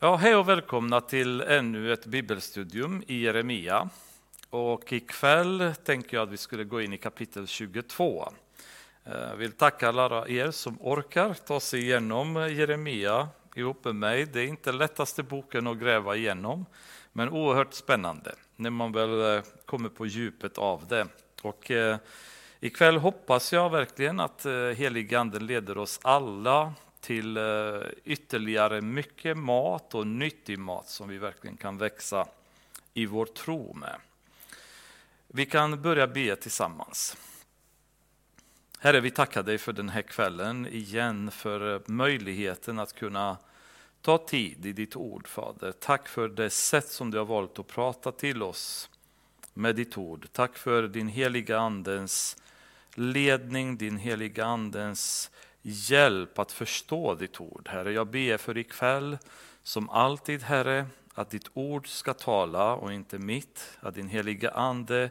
Ja, hej och välkomna till ännu ett bibelstudium i Jeremia. Och ikväll tänker jag att vi skulle gå in i kapitel 22. Jag eh, vill tacka alla er som orkar ta sig igenom Jeremia ihop med mig. Det är inte lättaste boken att gräva igenom, men oerhört spännande när man väl eh, kommer på djupet av det. Och eh, ikväll hoppas jag verkligen att heliganden leder oss alla till eh, ytterligare mycket mat och nyttig mat som vi verkligen kan växa i vår tro med. Vi kan börja be tillsammans. Herre, vi tackar dig för den här kvällen igen, för eh, möjligheten att kunna ta tid i ditt ord, Fader. Tack för det sätt som du har valt att prata till oss med ditt ord. Tack för din heliga Andens ledning, din heliga Andens hjälp att förstå ditt ord. Herre, jag ber för ikväll, som alltid Herre, att ditt ord ska tala och inte mitt, att din heliga Ande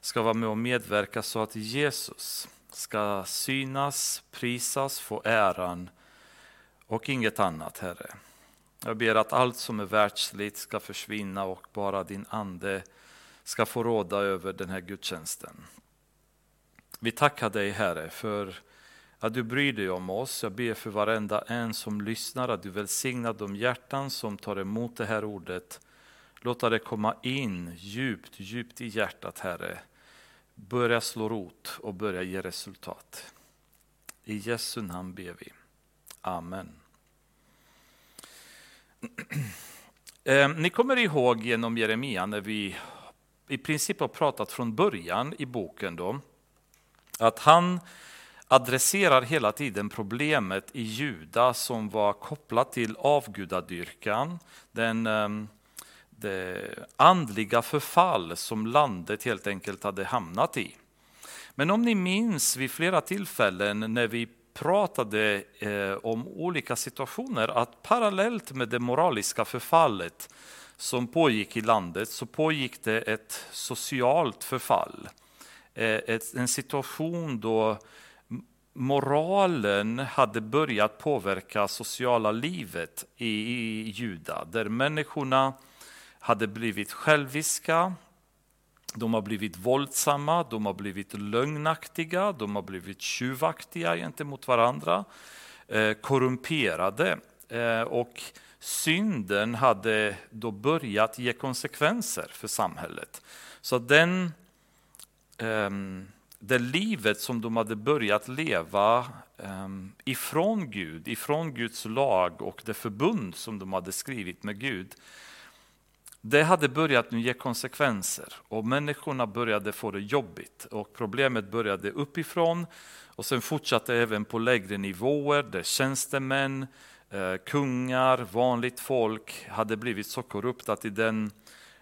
ska vara med och medverka så att Jesus ska synas, prisas, få äran och inget annat, Herre. Jag ber att allt som är världsligt ska försvinna och bara din Ande ska få råda över den här gudstjänsten. Vi tackar dig, Herre, för att du bryr dig om oss. Jag ber för varenda en som lyssnar att du välsignar de hjärtan som tar emot det här ordet. Låta det komma in djupt, djupt i hjärtat, Herre. Börja slå rot och börja ge resultat. I Jesu namn ber vi. Amen. Eh, ni kommer ihåg genom Jeremia när vi i princip har pratat från början i boken då, att han adresserar hela tiden problemet i Juda som var kopplat till avgudadyrkan, den ehm, det andliga förfall som landet helt enkelt hade hamnat i. Men om ni minns vid flera tillfällen när vi pratade eh, om olika situationer att parallellt med det moraliska förfallet som pågick i landet så pågick det ett socialt förfall. Eh, en situation då moralen hade börjat påverka sociala livet i Juda, där människorna hade blivit själviska, de har blivit våldsamma, de har blivit lögnaktiga, de har blivit tjuvaktiga gentemot varandra, eh, korrumperade. Eh, och synden hade då börjat ge konsekvenser för samhället. Så den um, det livet som de hade börjat leva ehm, ifrån Gud, ifrån Guds lag och det förbund som de hade skrivit med Gud, det hade börjat nu ge konsekvenser. Och människorna började få det jobbigt och problemet började uppifrån. Och sen fortsatte även på lägre nivåer där tjänstemän, eh, kungar, vanligt folk hade blivit så korrupta i den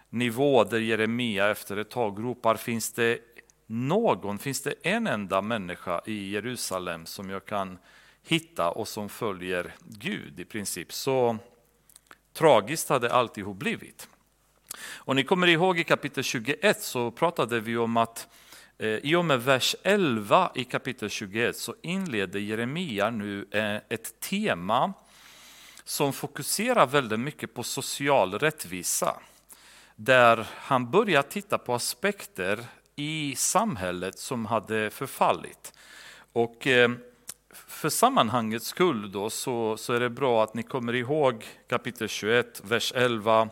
nivå där Jeremia efter ett tag ropar finns det någon, finns det en enda människa i Jerusalem som jag kan hitta och som följer Gud i princip. Så tragiskt hade alltihop blivit. Och ni kommer ihåg i kapitel 21 så pratade vi om att eh, i och med vers 11 i kapitel 21 så inleder Jeremia nu eh, ett tema som fokuserar väldigt mycket på social rättvisa. Där han börjar titta på aspekter i samhället som hade förfallit. Och eh, för sammanhangets skull då så, så är det bra att ni kommer ihåg kapitel 21, vers 11,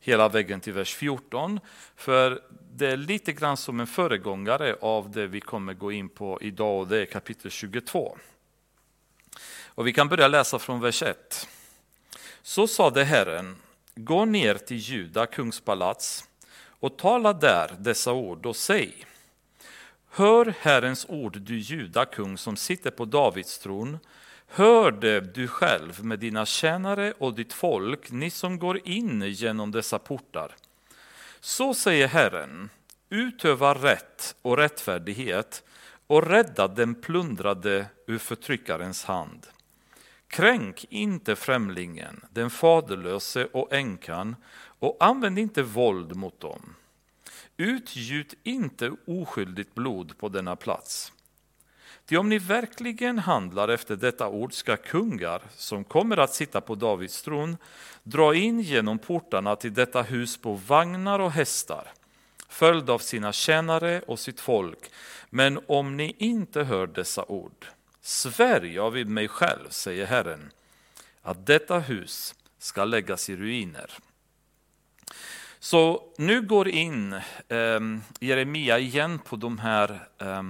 hela vägen till vers 14. För det är lite grann som en föregångare av det vi kommer gå in på idag och det är kapitel 22. Och vi kan börja läsa från vers 1. Så sade Herren, gå ner till Juda kungspalats och tala där dessa ord och säg Hör Herrens ord, du juda kung som sitter på Davids tron. Hör det du själv med dina tjänare och ditt folk, ni som går in genom dessa portar. Så säger Herren, utöva rätt och rättfärdighet och rädda den plundrade ur förtryckarens hand. Kränk inte främlingen, den faderlöse och änkan och använd inte våld mot dem. Utgjut inte oskyldigt blod på denna plats. Ty om ni verkligen handlar efter detta ord ska kungar, som kommer att sitta på Davids tron, dra in genom portarna till detta hus på vagnar och hästar, följd av sina tjänare och sitt folk. Men om ni inte hör dessa ord, svär jag vid mig själv, säger Herren, att detta hus ska läggas i ruiner. Så nu går in eh, Jeremia igen på de här eh,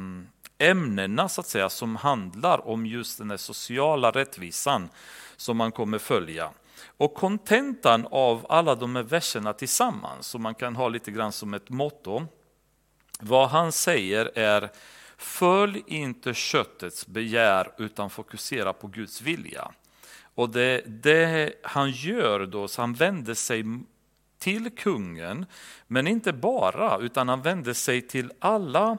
ämnena så att säga, som handlar om just den sociala rättvisan som man kommer följa. Och kontentan av alla de här verserna tillsammans, som man kan ha lite grann som ett motto, vad han säger är Följ inte köttets begär utan fokusera på Guds vilja. Och det, det han gör då, så han vänder sig till kungen, men inte bara, utan han vänder sig till alla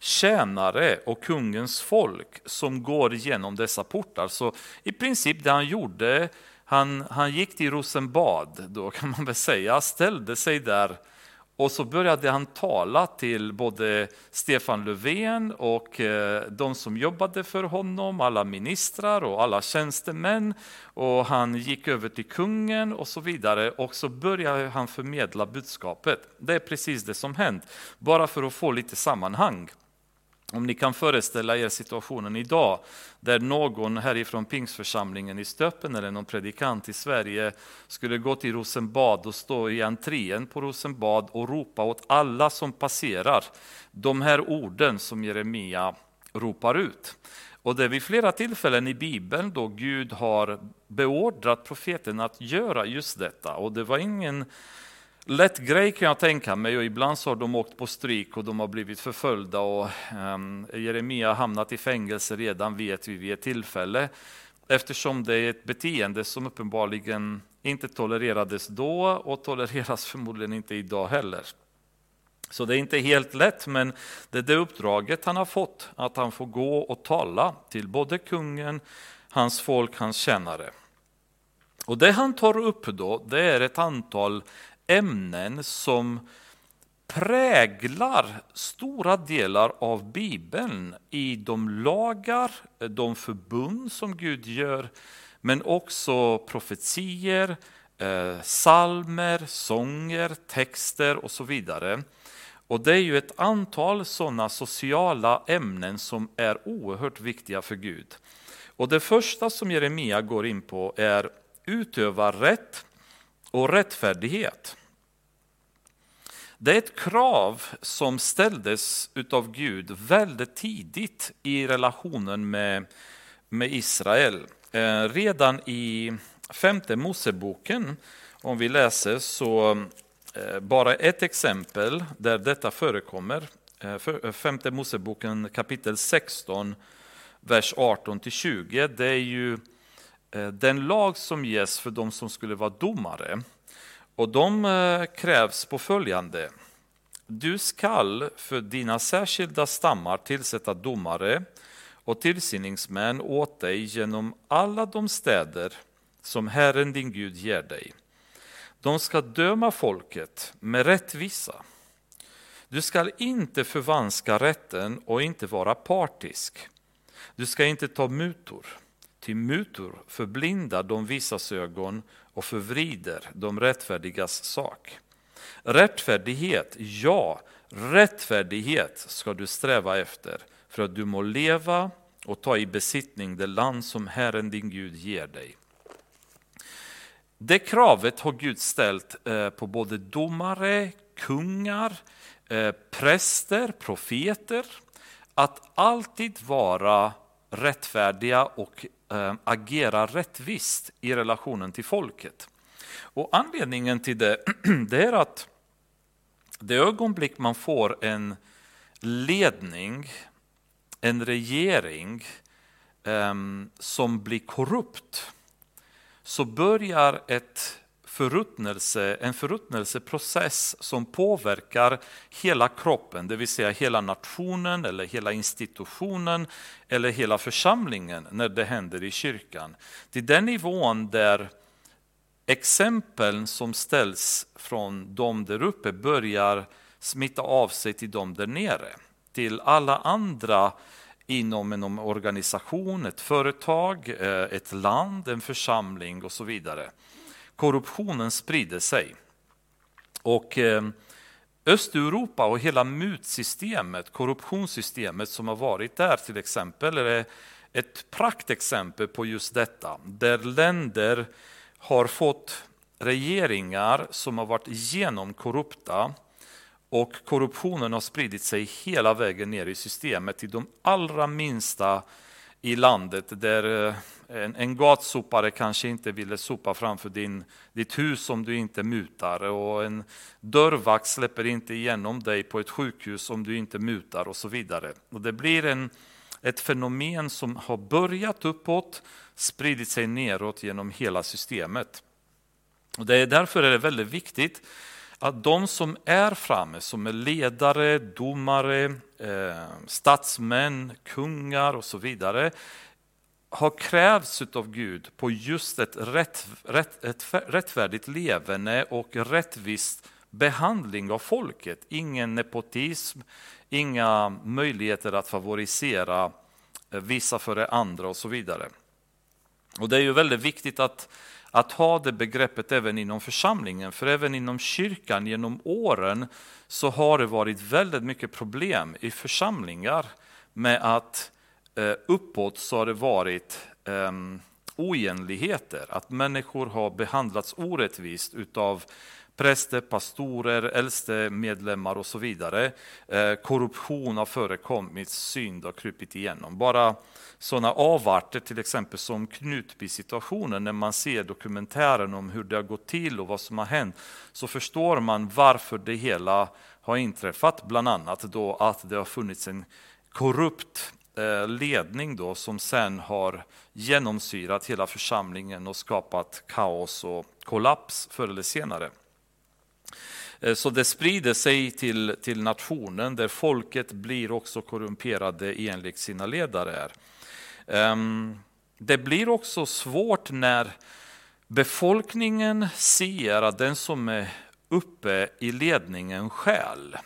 tjänare och kungens folk som går igenom dessa portar. Så i princip det han gjorde, han, han gick till Rosenbad, då kan man väl säga, ställde sig där och så började han tala till både Stefan Löfven och eh, de som jobbade för honom, alla ministrar och alla tjänstemän. Och han gick över till kungen och så vidare och så började han förmedla budskapet. Det är precis det som hänt, bara för att få lite sammanhang. Om ni kan föreställa er situationen idag där någon härifrån Pingsförsamlingen i Stöpen eller någon predikant i Sverige skulle gå till Rosenbad och stå i entrén på Rosenbad och ropa åt alla som passerar de här orden som Jeremia ropar ut. Och det är vid flera tillfällen i Bibeln då Gud har beordrat profeten att göra just detta. Och det var ingen lätt grej kan jag tänka mig och ibland så har de åkt på stryk och de har blivit förföljda och um, Jeremia har hamnat i fängelse redan vet vi vid ett tillfälle eftersom det är ett beteende som uppenbarligen inte tolererades då och tolereras förmodligen inte idag heller. Så det är inte helt lätt, men det är det uppdraget han har fått, att han får gå och tala till både kungen, hans folk, hans tjänare. Och det han tar upp då, det är ett antal ämnen som präglar stora delar av Bibeln i de lagar, de förbund som Gud gör, men också profetier, eh, salmer, sånger, texter och så vidare. Och det är ju ett antal sådana sociala ämnen som är oerhört viktiga för Gud. Och det första som Jeremia går in på är utöva rätt och rättfärdighet. Det är ett krav som ställdes av Gud väldigt tidigt i relationen med, med Israel. Eh, redan i femte Moseboken, om vi läser så eh, bara ett exempel där detta förekommer. Eh, femte Moseboken kapitel 16, vers 18-20. Det är ju den lag som ges för de som skulle vara domare. Och de eh, krävs på följande. Du skall för dina särskilda stammar tillsätta domare och tillsyningsmän åt dig genom alla de städer som Herren din Gud ger dig. De ska döma folket med rättvisa. Du skall inte förvanska rätten och inte vara partisk. Du ska inte ta mutor, ty mutor förblindar de visas ögon och förvrider de rättfärdigas sak. Rättfärdighet, ja, rättfärdighet ska du sträva efter för att du må leva och ta i besittning det land som Herren din Gud ger dig. Det kravet har Gud ställt eh, på både domare, kungar, eh, präster, profeter, att alltid vara rättfärdiga och Eh, agerar rättvist i relationen till folket. Och anledningen till det, det är att det ögonblick man får en ledning, en regering eh, som blir korrupt, så börjar ett förruttnelse, en förruttnelseprocess som påverkar hela kroppen, det vill säga hela nationen eller hela institutionen eller hela församlingen när det händer i kyrkan. Till den nivån där exemplen som ställs från de där uppe börjar smitta av sig till de där nere. Till alla andra inom en organisation, ett företag, eh, ett land, en församling och så vidare. Korruptionen sprider sig. Och eh, Östeuropa och hela mutsystemet, korruptionssystemet som har varit där till exempel, är ett praktexempel på just detta. Där länder har fått regeringar som har varit genomkorrupta och korruptionen har spridit sig hela vägen ner i systemet till de allra minsta i landet där eh, en, en gatsopare kanske inte ville sopa framför din, ditt hus om du inte mutar och en dörrvakt släpper inte igenom dig på ett sjukhus om du inte mutar och så vidare. Och det blir en, ett fenomen som har börjat uppåt, spridit sig neråt genom hela systemet. Och det är därför är det väldigt viktigt att de som är framme, som är ledare, domare, eh, statsmän, kungar och så vidare, har krävts av Gud på just ett, rätt, rätt, ett rättfärdigt levande och rättvist behandling av folket. Ingen nepotism, inga möjligheter att favorisera eh, vissa före andra och så vidare. Och Det är ju väldigt viktigt att att ha det begreppet även inom församlingen. För även inom kyrkan genom åren så har det varit väldigt mycket problem i församlingar med att eh, uppåt så har det varit ehm, oenligheter, oegentligheter, att människor har behandlats orättvist utav präster, pastorer, äldste medlemmar och så vidare. Eh, korruption har förekommit, synd har krupit igenom. Bara sådana avarter till exempel som Knutby-situationen, när man ser dokumentären om hur det har gått till och vad som har hänt, så förstår man varför det hela har inträffat. Bland annat då att det har funnits en korrupt eh, ledning då, som sen har genomsyrat hela församlingen och skapat kaos och kollaps förr eller senare. Eh, så det sprider sig till, till nationen där folket blir också korrumperade enligt sina ledare. Ehm, det blir också svårt när befolkningen ser att den som är uppe i ledningen skäl.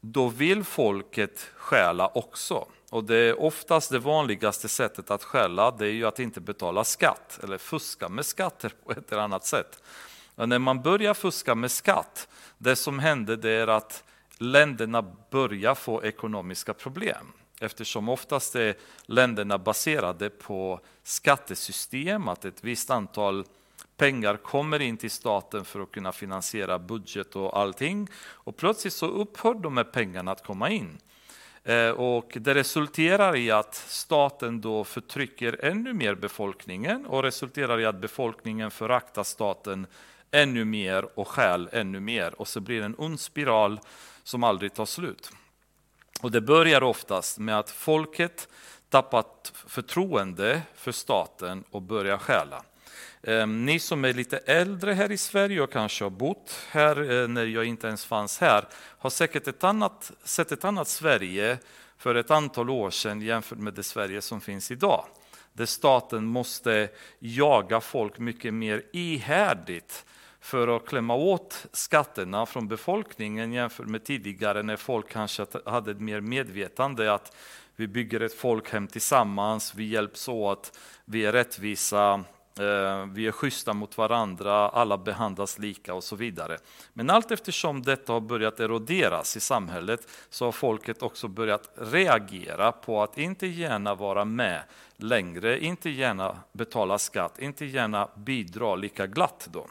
Då vill folket stjäla också. Och det är oftast det vanligaste sättet att stjäla, det är ju att inte betala skatt eller fuska med skatter på ett eller annat sätt. Och när man börjar fuska med skatt, det som händer det är att länderna börjar få ekonomiska problem. Eftersom oftast är länderna baserade på skattesystem, att ett visst antal pengar kommer in till staten för att kunna finansiera budget och allting. Och plötsligt så upphör de här pengarna att komma in. Eh, och det resulterar i att staten då förtrycker ännu mer befolkningen och resulterar i att befolkningen föraktar staten ännu mer och stjäl ännu mer. Och så blir det en ond spiral som aldrig tar slut. Och det börjar oftast med att folket tappat förtroende för staten och börjar stjäla. Ehm, ni som är lite äldre här i Sverige och kanske har bott här eh, när jag inte ens fanns här, har säkert ett annat, sett ett annat Sverige för ett antal år sedan jämfört med det Sverige som finns idag. Där staten måste jaga folk mycket mer ihärdigt för att klämma åt skatterna från befolkningen jämfört med tidigare när folk kanske hade ett mer medvetande att vi bygger ett folkhem tillsammans, vi hjälps åt, vi är rättvisa, eh, vi är schyssta mot varandra, alla behandlas lika och så vidare. Men allt eftersom detta har börjat eroderas i samhället så har folket också börjat reagera på att inte gärna vara med längre, inte gärna betala skatt, inte gärna bidra lika glatt. Då.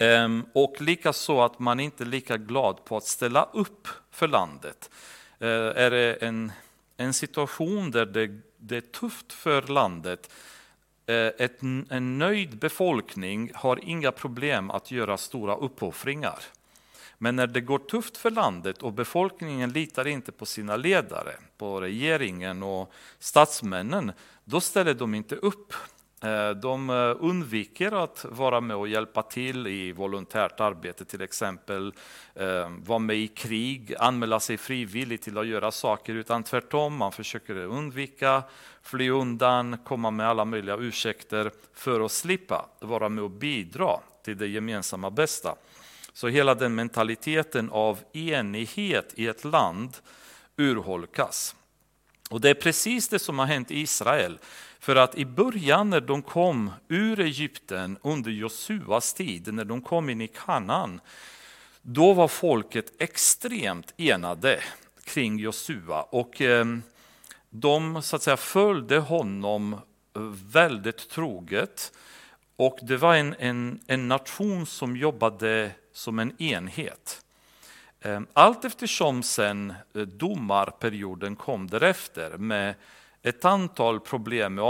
Ehm, och likaså att man inte är lika glad på att ställa upp för landet. Eh, är det en, en situation där det, det är tufft för landet, eh, ett, en nöjd befolkning har inga problem att göra stora uppoffringar. Men när det går tufft för landet och befolkningen litar inte på sina ledare, på regeringen och statsmännen, då ställer de inte upp. Eh, de eh, undviker att vara med och hjälpa till i volontärt arbete, till exempel eh, vara med i krig, anmäla sig frivilligt till att göra saker, utan tvärtom, man försöker undvika, fly undan, komma med alla möjliga ursäkter för att slippa vara med och bidra till det gemensamma bästa. Så hela den mentaliteten av enighet i ett land urholkas. Och det är precis det som har hänt i Israel. För att i början när de kom ur Egypten under Josuas tid, när de kom in i Kanaan, då var folket extremt enade kring Josua. Och eh, de så att säga, följde honom eh, väldigt troget. Och det var en, en, en nation som jobbade som en enhet. Ehm, allt eftersom sen eh, domarperioden kom därefter med ett antal problem med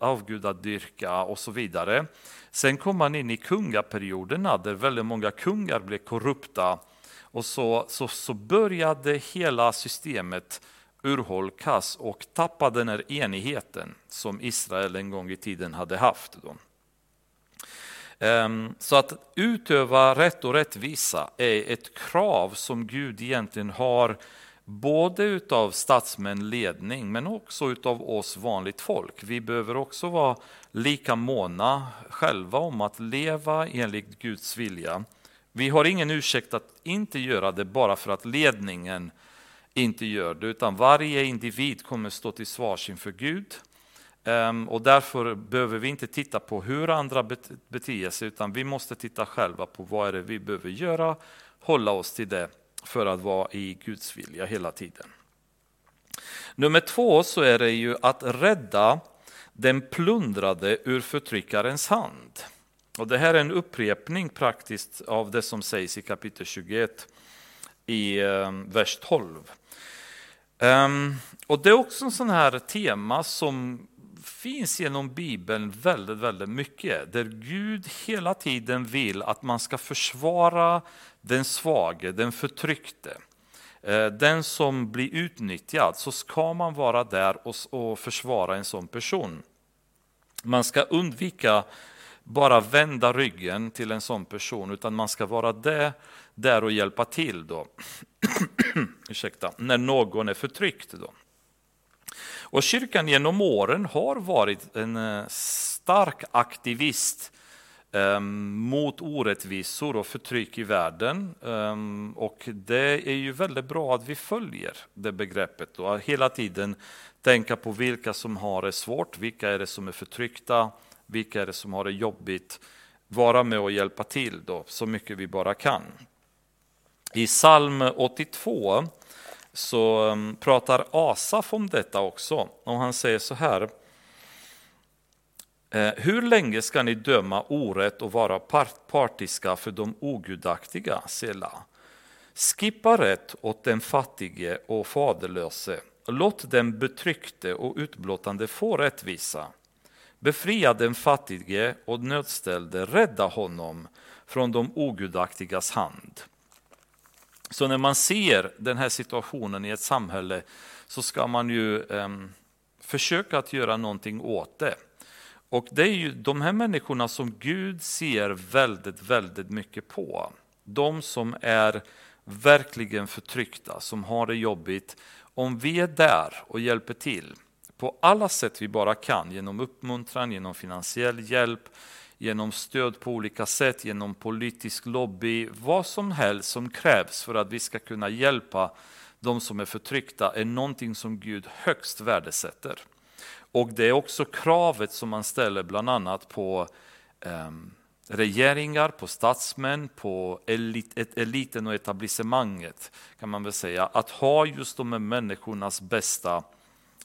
avgudadyrka och så vidare. Sen kom man in i kungaperioderna där väldigt många kungar blev korrupta och så, så, så började hela systemet urholkas och tappa den här enigheten som Israel en gång i tiden hade haft. Då. Ehm, så att utöva rätt och rättvisa är ett krav som Gud egentligen har både utav statsmän, ledning, men också utav oss vanligt folk. Vi behöver också vara lika måna själva om att leva enligt Guds vilja. Vi har ingen ursäkt att inte göra det bara för att ledningen inte gör det, utan varje individ kommer stå till svars inför Gud. Ehm, och därför behöver vi inte titta på hur andra beter sig, utan vi måste titta själva på vad är det vi behöver göra, hålla oss till det för att vara i Guds vilja hela tiden. Nummer två så är det ju att rädda den plundrade ur förtryckarens hand. Och det här är en upprepning praktiskt av det som sägs i kapitel 21 i ehm, vers 12. Ehm, och det är också en sån här tema som finns genom Bibeln väldigt, väldigt mycket. Där Gud hela tiden vill att man ska försvara den svage, den förtryckte. Eh, den som blir utnyttjad, så ska man vara där och försvara en sån person. Man ska undvika bara vända ryggen till en sån person, utan man ska vara där, där och hjälpa till då. Ursäkta, när någon är förtryckt. Då. Och kyrkan genom åren har varit en eh, stark aktivist eh, mot orättvisor och förtryck i världen. Eh, och det är ju väldigt bra att vi följer det begreppet och hela tiden tänka på vilka som har det svårt, vilka är det som är förtryckta, vilka är det som har det jobbigt. Vara med och hjälpa till då, så mycket vi bara kan. I psalm 82 så um, pratar Asaf om detta också. Och han säger så här. Eh, Hur länge ska ni döma orätt och vara partiska för de ogudaktiga, Sela? Skippa rätt åt den fattige och faderlöse. Låt den betryckte och utblottande få rättvisa. Befria den fattige och nödställde, rädda honom från de ogudaktigas hand. Så när man ser den här situationen i ett samhälle så ska man ju eh, försöka att göra någonting åt det. Och det är ju de här människorna som Gud ser väldigt, väldigt mycket på. De som är verkligen förtryckta, som har det jobbigt. Om vi är där och hjälper till på alla sätt vi bara kan, genom uppmuntran, genom finansiell hjälp, genom stöd på olika sätt, genom politisk lobby, vad som helst som krävs för att vi ska kunna hjälpa de som är förtryckta är någonting som Gud högst värdesätter. Och det är också kravet som man ställer bland annat på eh, regeringar, på statsmän, på elit, eliten och etablissemanget kan man väl säga. Att ha just de här människornas bästa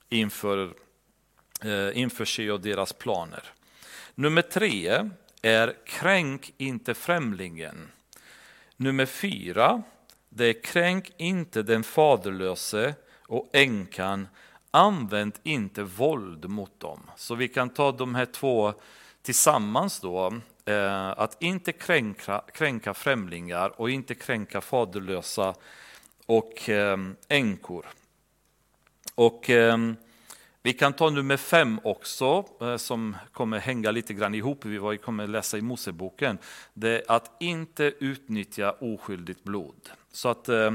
inför, eh, inför sig och deras planer. Nummer tre är kränk inte främlingen. Nummer fyra, det är kränk inte den faderlöse och änkan, använd inte våld mot dem. Så vi kan ta de här två tillsammans då, eh, att inte kränka, kränka främlingar och inte kränka faderlösa och eh, änkor. Och eh, vi kan ta nummer fem också, eh, som kommer hänga lite grann ihop, vi kommer läsa i Moseboken. Det är att inte utnyttja oskyldigt blod. Så att eh,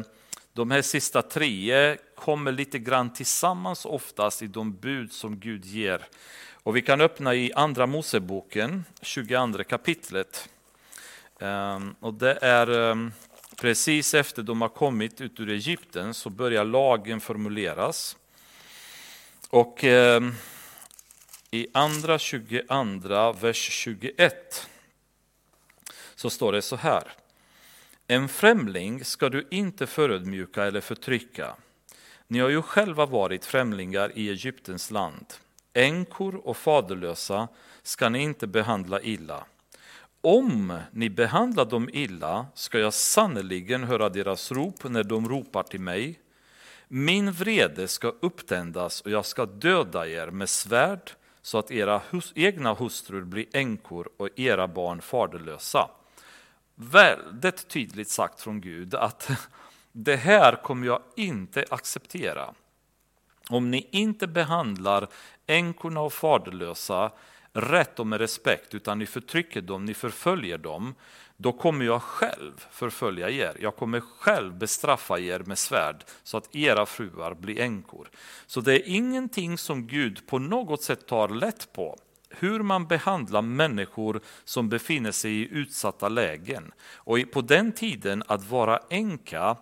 de här sista tre kommer lite grann tillsammans oftast i de bud som Gud ger. Och vi kan öppna i Andra Moseboken, 22 kapitlet. Ehm, och det är ehm, precis efter de har kommit ut ur Egypten så börjar lagen formuleras. Och eh, i andra 22, vers 21 så står det så här. En främling ska du inte förödmjuka eller förtrycka. Ni har ju själva varit främlingar i Egyptens land. Änkor och faderlösa ska ni inte behandla illa. Om ni behandlar dem illa ska jag sannerligen höra deras rop när de ropar till mig. Min vrede ska upptändas och jag ska döda er med svärd så att era hus egna hustrur blir änkor och era barn faderlösa. Väldigt tydligt sagt från Gud att det här kommer jag inte acceptera. Om ni inte behandlar änkorna och faderlösa rätt och med respekt, utan ni förtrycker dem, ni förföljer dem, då kommer jag själv förfölja er. Jag kommer själv bestraffa er med svärd så att era fruar blir änkor. Så det är ingenting som Gud på något sätt tar lätt på. Hur man behandlar människor som befinner sig i utsatta lägen. Och på den tiden att vara änka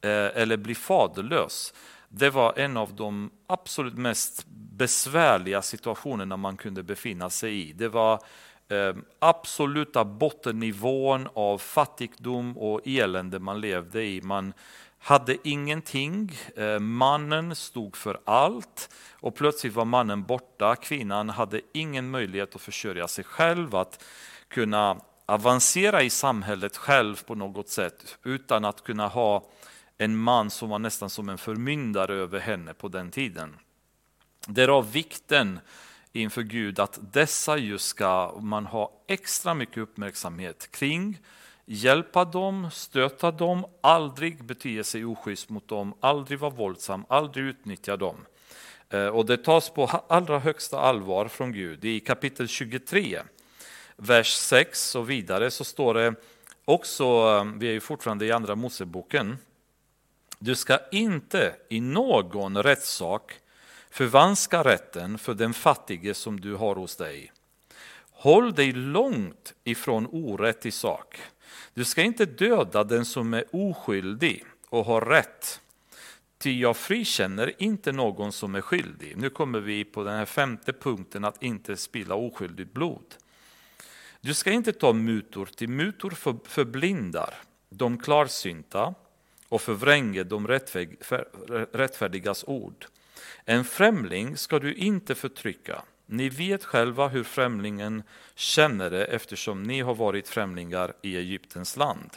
eh, eller bli faderlös, det var en av de absolut mest besvärliga situationerna man kunde befinna sig i. Det var Eh, absoluta bottennivån av fattigdom och elände man levde i. Man hade ingenting, eh, mannen stod för allt och plötsligt var mannen borta. Kvinnan hade ingen möjlighet att försörja sig själv, att kunna avancera i samhället själv på något sätt utan att kunna ha en man som var nästan som en förmyndare över henne på den tiden. Därav vikten inför Gud att dessa just ska man ha extra mycket uppmärksamhet kring, hjälpa dem, stöta dem, aldrig bete sig oschysst mot dem, aldrig vara våldsam, aldrig utnyttja dem. Eh, och det tas på allra högsta allvar från Gud. I kapitel 23, vers 6 och vidare så står det också, eh, vi är ju fortfarande i andra Moseboken, du ska inte i någon rättssak förvanska rätten för den fattige som du har hos dig. Håll dig långt ifrån orätt i sak. Du ska inte döda den som är oskyldig och har rätt. Ty jag frikänner inte någon som är skyldig. Nu kommer vi på den här femte punkten att inte spilla oskyldigt blod. Du ska inte ta mutor, till mutor förblindar de klarsynta och förvränger de rättfärdigas ord. En främling ska du inte förtrycka. Ni vet själva hur främlingen känner det eftersom ni har varit främlingar i Egyptens land.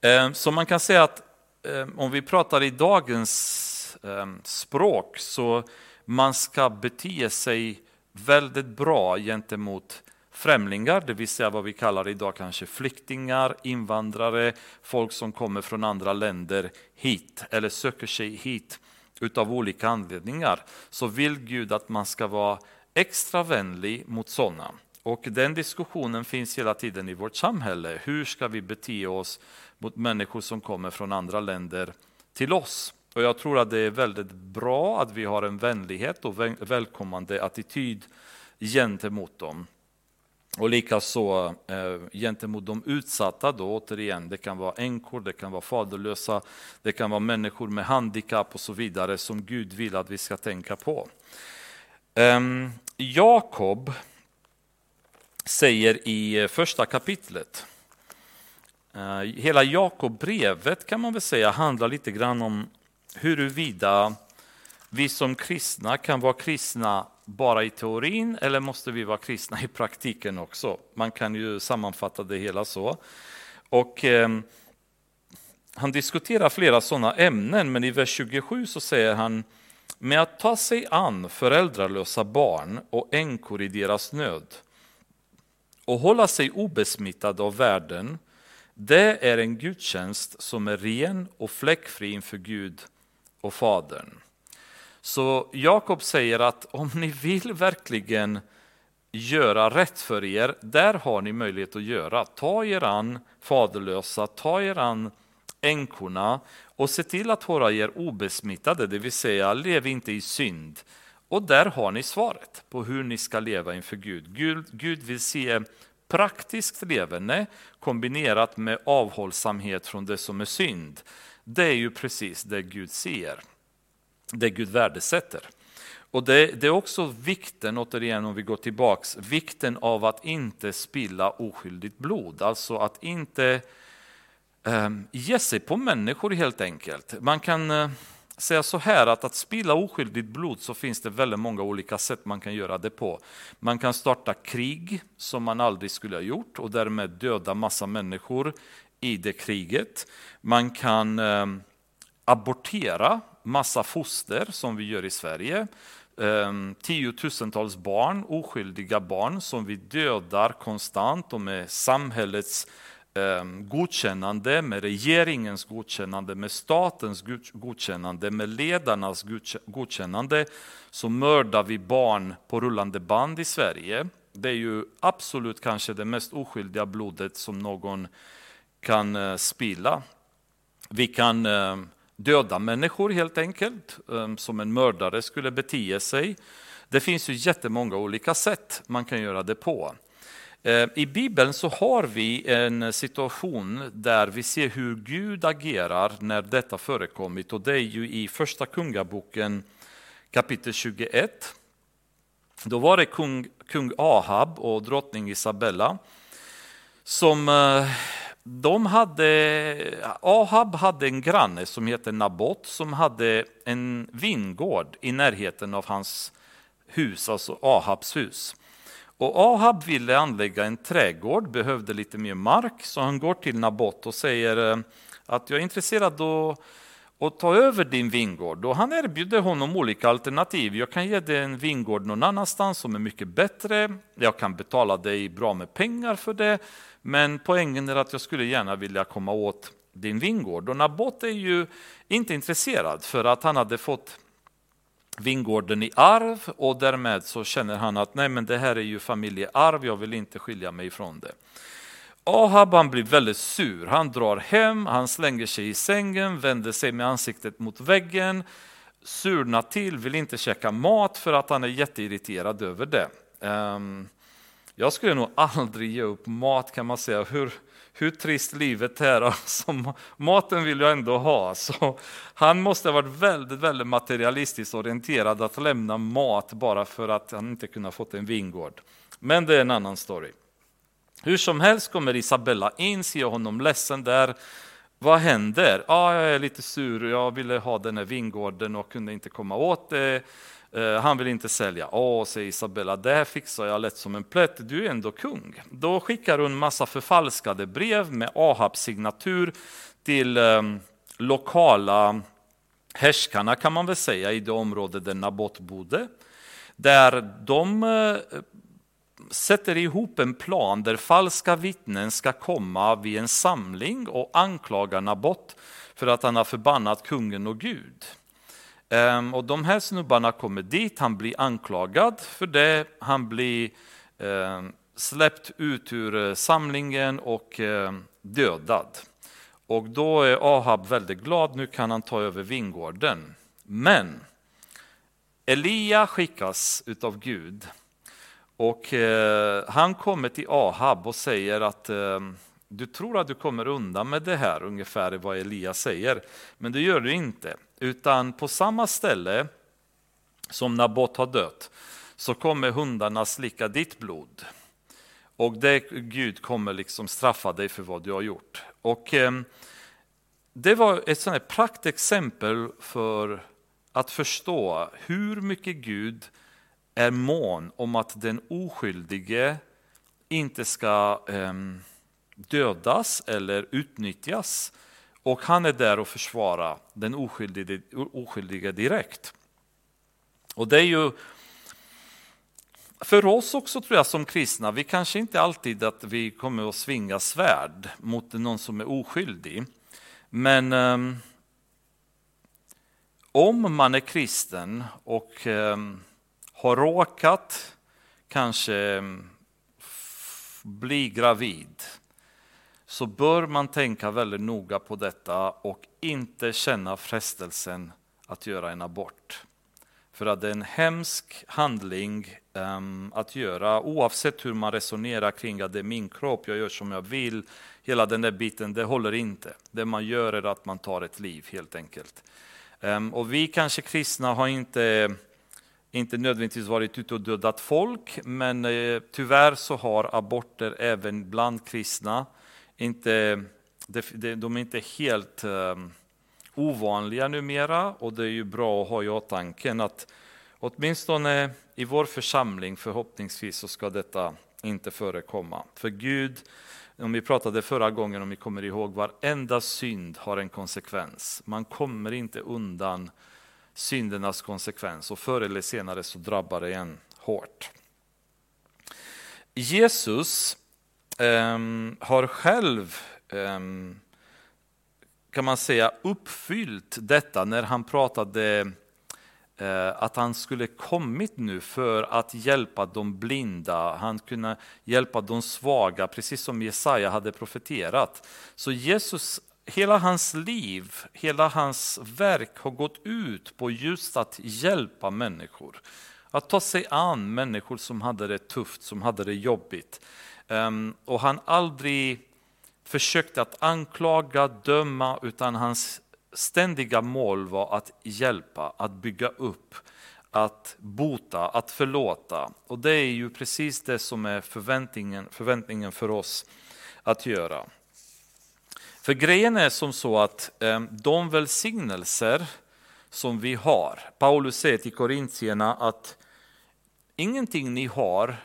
Eh, så man kan säga att eh, om vi pratar i dagens eh, språk så man ska bete sig väldigt bra gentemot främlingar, det vill säga vad vi kallar idag kanske flyktingar, invandrare, folk som kommer från andra länder hit eller söker sig hit utav olika anledningar, så vill Gud att man ska vara extra vänlig mot sådana. Och den diskussionen finns hela tiden i vårt samhälle. Hur ska vi bete oss mot människor som kommer från andra länder till oss? Och jag tror att det är väldigt bra att vi har en vänlighet och välkommande attityd gentemot dem. Och likaså eh, gentemot de utsatta, då, återigen, det kan vara änkor, det kan vara faderlösa, det kan vara människor med handikapp och så vidare som Gud vill att vi ska tänka på. Eh, Jakob säger i eh, första kapitlet, eh, hela Jakobbrevet kan man väl säga handlar lite grann om huruvida vi som kristna kan vara kristna bara i teorin eller måste vi vara kristna i praktiken också? Man kan ju sammanfatta det hela så. Och eh, Han diskuterar flera sådana ämnen, men i vers 27 så säger han med att ta sig an föräldralösa barn och änkor i deras nöd och hålla sig obesmittad av världen, det är en gudstjänst som är ren och fläckfri inför Gud och Fadern. Så Jakob säger att om ni vill verkligen göra rätt för er, där har ni möjlighet att göra. Ta er an faderlösa, ta er an änkorna och se till att hålla er obesmittade, det vill säga lev inte i synd. Och där har ni svaret på hur ni ska leva inför Gud. Gud, Gud vill se praktiskt levande kombinerat med avhållsamhet från det som är synd. Det är ju precis det Gud ser det Gud värdesätter. Och det, det, är också vikten, återigen om vi går tillbaks, vikten av att inte spilla oskyldigt blod. Alltså att inte eh, ge sig på människor helt enkelt. Man kan eh, säga så här att att spilla oskyldigt blod så finns det väldigt många olika sätt man kan göra det på. Man kan starta krig som man aldrig skulle ha gjort och därmed döda massa människor i det kriget. Man kan eh, abortera massa foster som vi gör i Sverige. Ehm, tiotusentals barn, oskyldiga barn som vi dödar konstant och med samhällets ehm, godkännande, med regeringens godkännande, med statens godkännande, med ledarnas godkännande så mördar vi barn på rullande band i Sverige. Det är ju absolut kanske det mest oskyldiga blodet som någon kan eh, spilla. Vi kan ehm, döda människor helt enkelt, um, som en mördare skulle bete sig. Det finns ju jättemånga olika sätt man kan göra det på. Eh, I Bibeln så har vi en situation där vi ser hur Gud agerar när detta förekommit och det är ju i första kungaboken kapitel 21. Då var det kung, kung Ahab och drottning Isabella som eh, de hade, Ahab hade en granne som hette Nabot som hade en vingård i närheten av hans hus, alltså Ahabs hus. Och Ahab ville anlägga en trädgård, behövde lite mer mark, så han går till Nabot och säger eh, att jag är intresserad av och ta över din vingård. Och han erbjuder honom olika alternativ. Jag kan ge dig en vingård någon annanstans som är mycket bättre. Jag kan betala dig bra med pengar för det. Men poängen är att jag skulle gärna vilja komma åt din vingård. Och Nabot är ju inte intresserad för att han hade fått vingården i arv och därmed så känner han att nej men det här är ju familjearv, jag vill inte skilja mig ifrån det. Ahab han blir väldigt sur, han drar hem, han slänger sig i sängen, vänder sig med ansiktet mot väggen, surnar till, vill inte käka mat för att han är jätteirriterad över det. Ehm, jag skulle nog aldrig ge upp mat kan man säga, hur, hur trist livet är. Alltså, maten vill jag ändå ha. Så han måste ha varit väldigt, väldigt materialistiskt orienterad att lämna mat bara för att han inte kunde ha fått en vingård. Men det är en annan story. Hur som helst kommer Isabella in, ser honom ledsen där. Vad händer? Ah, jag är lite sur, jag ville ha den här vingården och kunde inte komma åt det. Eh, han vill inte sälja. Åh, säger Isabella, det här fixar jag lätt som en plätt, du är ändå kung. Då skickar hon massa förfalskade brev med Ahabs signatur till eh, lokala härskarna kan man väl säga i det område där Nabot bodde. Där de eh, sätter ihop en plan där falska vittnen ska komma vid en samling och anklaga Nabot för att han har förbannat kungen och Gud. Ehm, och de här snubbarna kommer dit, han blir anklagad för det, han blir ehm, släppt ut ur eh, samlingen och ehm, dödad. Och då är Ahab väldigt glad, nu kan han ta över vingården. Men Elia skickas utav Gud och eh, han kommer till Ahab och säger att eh, du tror att du kommer undan med det här, ungefär vad Elia säger. Men det gör du inte. Utan på samma ställe som Nabot har dött så kommer hundarna slicka ditt blod. Och det, Gud kommer liksom straffa dig för vad du har gjort. Och eh, Det var ett sånt praktexempel för att förstå hur mycket Gud är mån om att den oskyldige inte ska ehm, dödas eller utnyttjas. Och han är där och försvarar den oskyldige, oskyldige direkt. Och det är ju för oss också tror jag som kristna, vi kanske inte alltid att vi kommer att svinga svärd mot någon som är oskyldig. Men um, om man är kristen och um, har råkat kanske mm, bli gravid så bör man tänka väldigt noga på detta och inte känna frestelsen att göra en abort. För att det är en hemsk handling um, att göra oavsett hur man resonerar kring att det är min kropp, jag gör som jag vill. Hela den där biten, det håller inte. Det man gör är att man tar ett liv helt enkelt. Um, och vi kanske kristna har inte, inte nödvändigtvis varit ute och dödat folk, men eh, tyvärr så har aborter även bland kristna inte, de är inte helt eh, ovanliga numera och det är ju bra att ha i åtanke att åtminstone i vår församling förhoppningsvis så ska detta inte förekomma. För Gud, om vi pratade förra gången, om vi kommer ihåg, varenda synd har en konsekvens. Man kommer inte undan syndernas konsekvens och förr eller senare så drabbar det en hårt. Jesus eh, har själv eh, kan man säga uppfyllt detta när han pratade eh, att han skulle kommit nu för att hjälpa de blinda, han kunde hjälpa de svaga, precis som Jesaja hade profeterat. Så Jesus, hela hans liv, hela hans verk har gått ut på just att hjälpa människor. Att ta sig an människor som hade det tufft, som hade det jobbigt. Ehm, och han aldrig försökte att anklaga, döma, utan hans ständiga mål var att hjälpa, att bygga upp, att bota, att förlåta. Och det är ju precis det som är förväntningen, förväntningen för oss att göra. För grejen är som så att ehm, de välsignelser som vi har, Paulus säger till korintierna att ingenting ni har,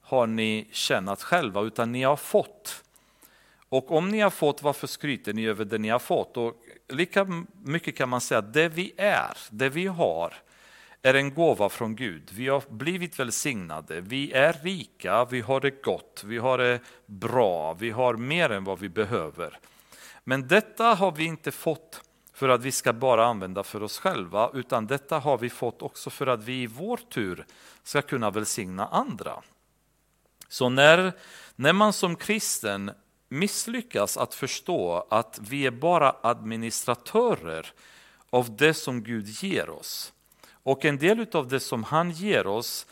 har ni tjänat själva, utan ni har fått. Och om ni har fått, varför skryter ni över det ni har fått? Och lika mycket kan man säga att det vi är, det vi har, är en gåva från Gud. Vi har blivit välsignade, vi är rika, vi har det gott, vi har det bra, vi har mer än vad vi behöver. Men detta har vi inte fått för att vi ska bara använda för oss själva, utan detta har vi fått också för att vi i vår tur ska kunna välsigna andra. Så när, när man som kristen misslyckas att förstå att vi är bara administratörer av det som Gud ger oss. Och en del av det som han ger oss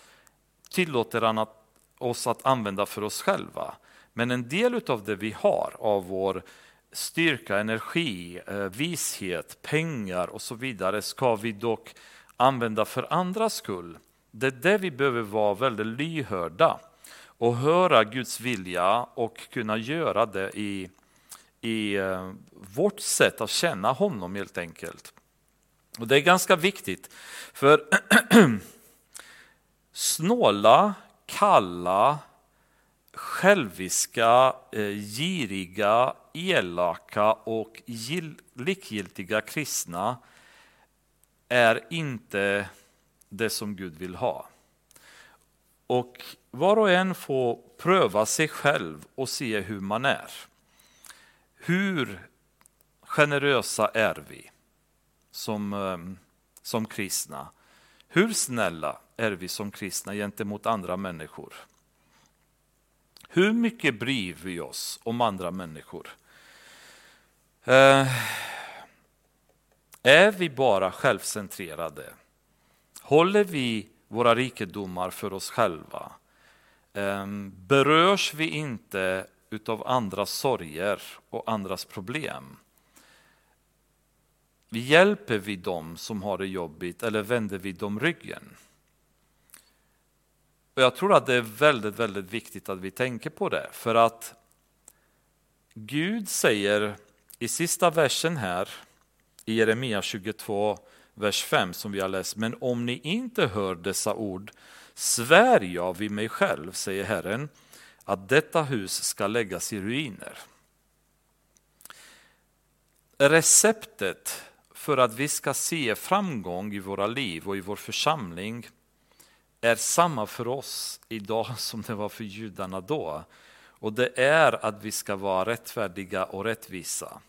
tillåter han att, oss att använda för oss själva. Men en del av det vi har av vår styrka, energi, eh, vishet, pengar och så vidare ska vi dock använda för andras skull. Det är det vi behöver vara väldigt lyhörda och höra Guds vilja och kunna göra det i, i eh, vårt sätt att känna honom helt enkelt. Och Det är ganska viktigt, för snåla, kalla, själviska, eh, giriga, elaka och likgiltiga kristna är inte det som Gud vill ha. Och var och en får pröva sig själv och se hur man är. Hur generösa är vi som, ehm, som kristna? Hur snälla är vi som kristna gentemot andra människor? Hur mycket bryr vi oss om andra människor? Eh, är vi bara självcentrerade? Håller vi våra rikedomar för oss själva? Ehm, berörs vi inte utav andras sorger och andras problem? Hjälper vi dem som har det jobbigt eller vänder vi dem ryggen? Och jag tror att det är väldigt, väldigt viktigt att vi tänker på det, för att Gud säger i sista versen här i Jeremia 22, vers 5 som vi har läst, men om ni inte hör dessa ord svär jag vid mig själv, säger Herren, att detta hus ska läggas i ruiner. Receptet för att vi ska se framgång i våra liv och i vår församling är samma för oss idag som det var för judarna då. Och det är att vi ska vara rättfärdiga och rättvisa.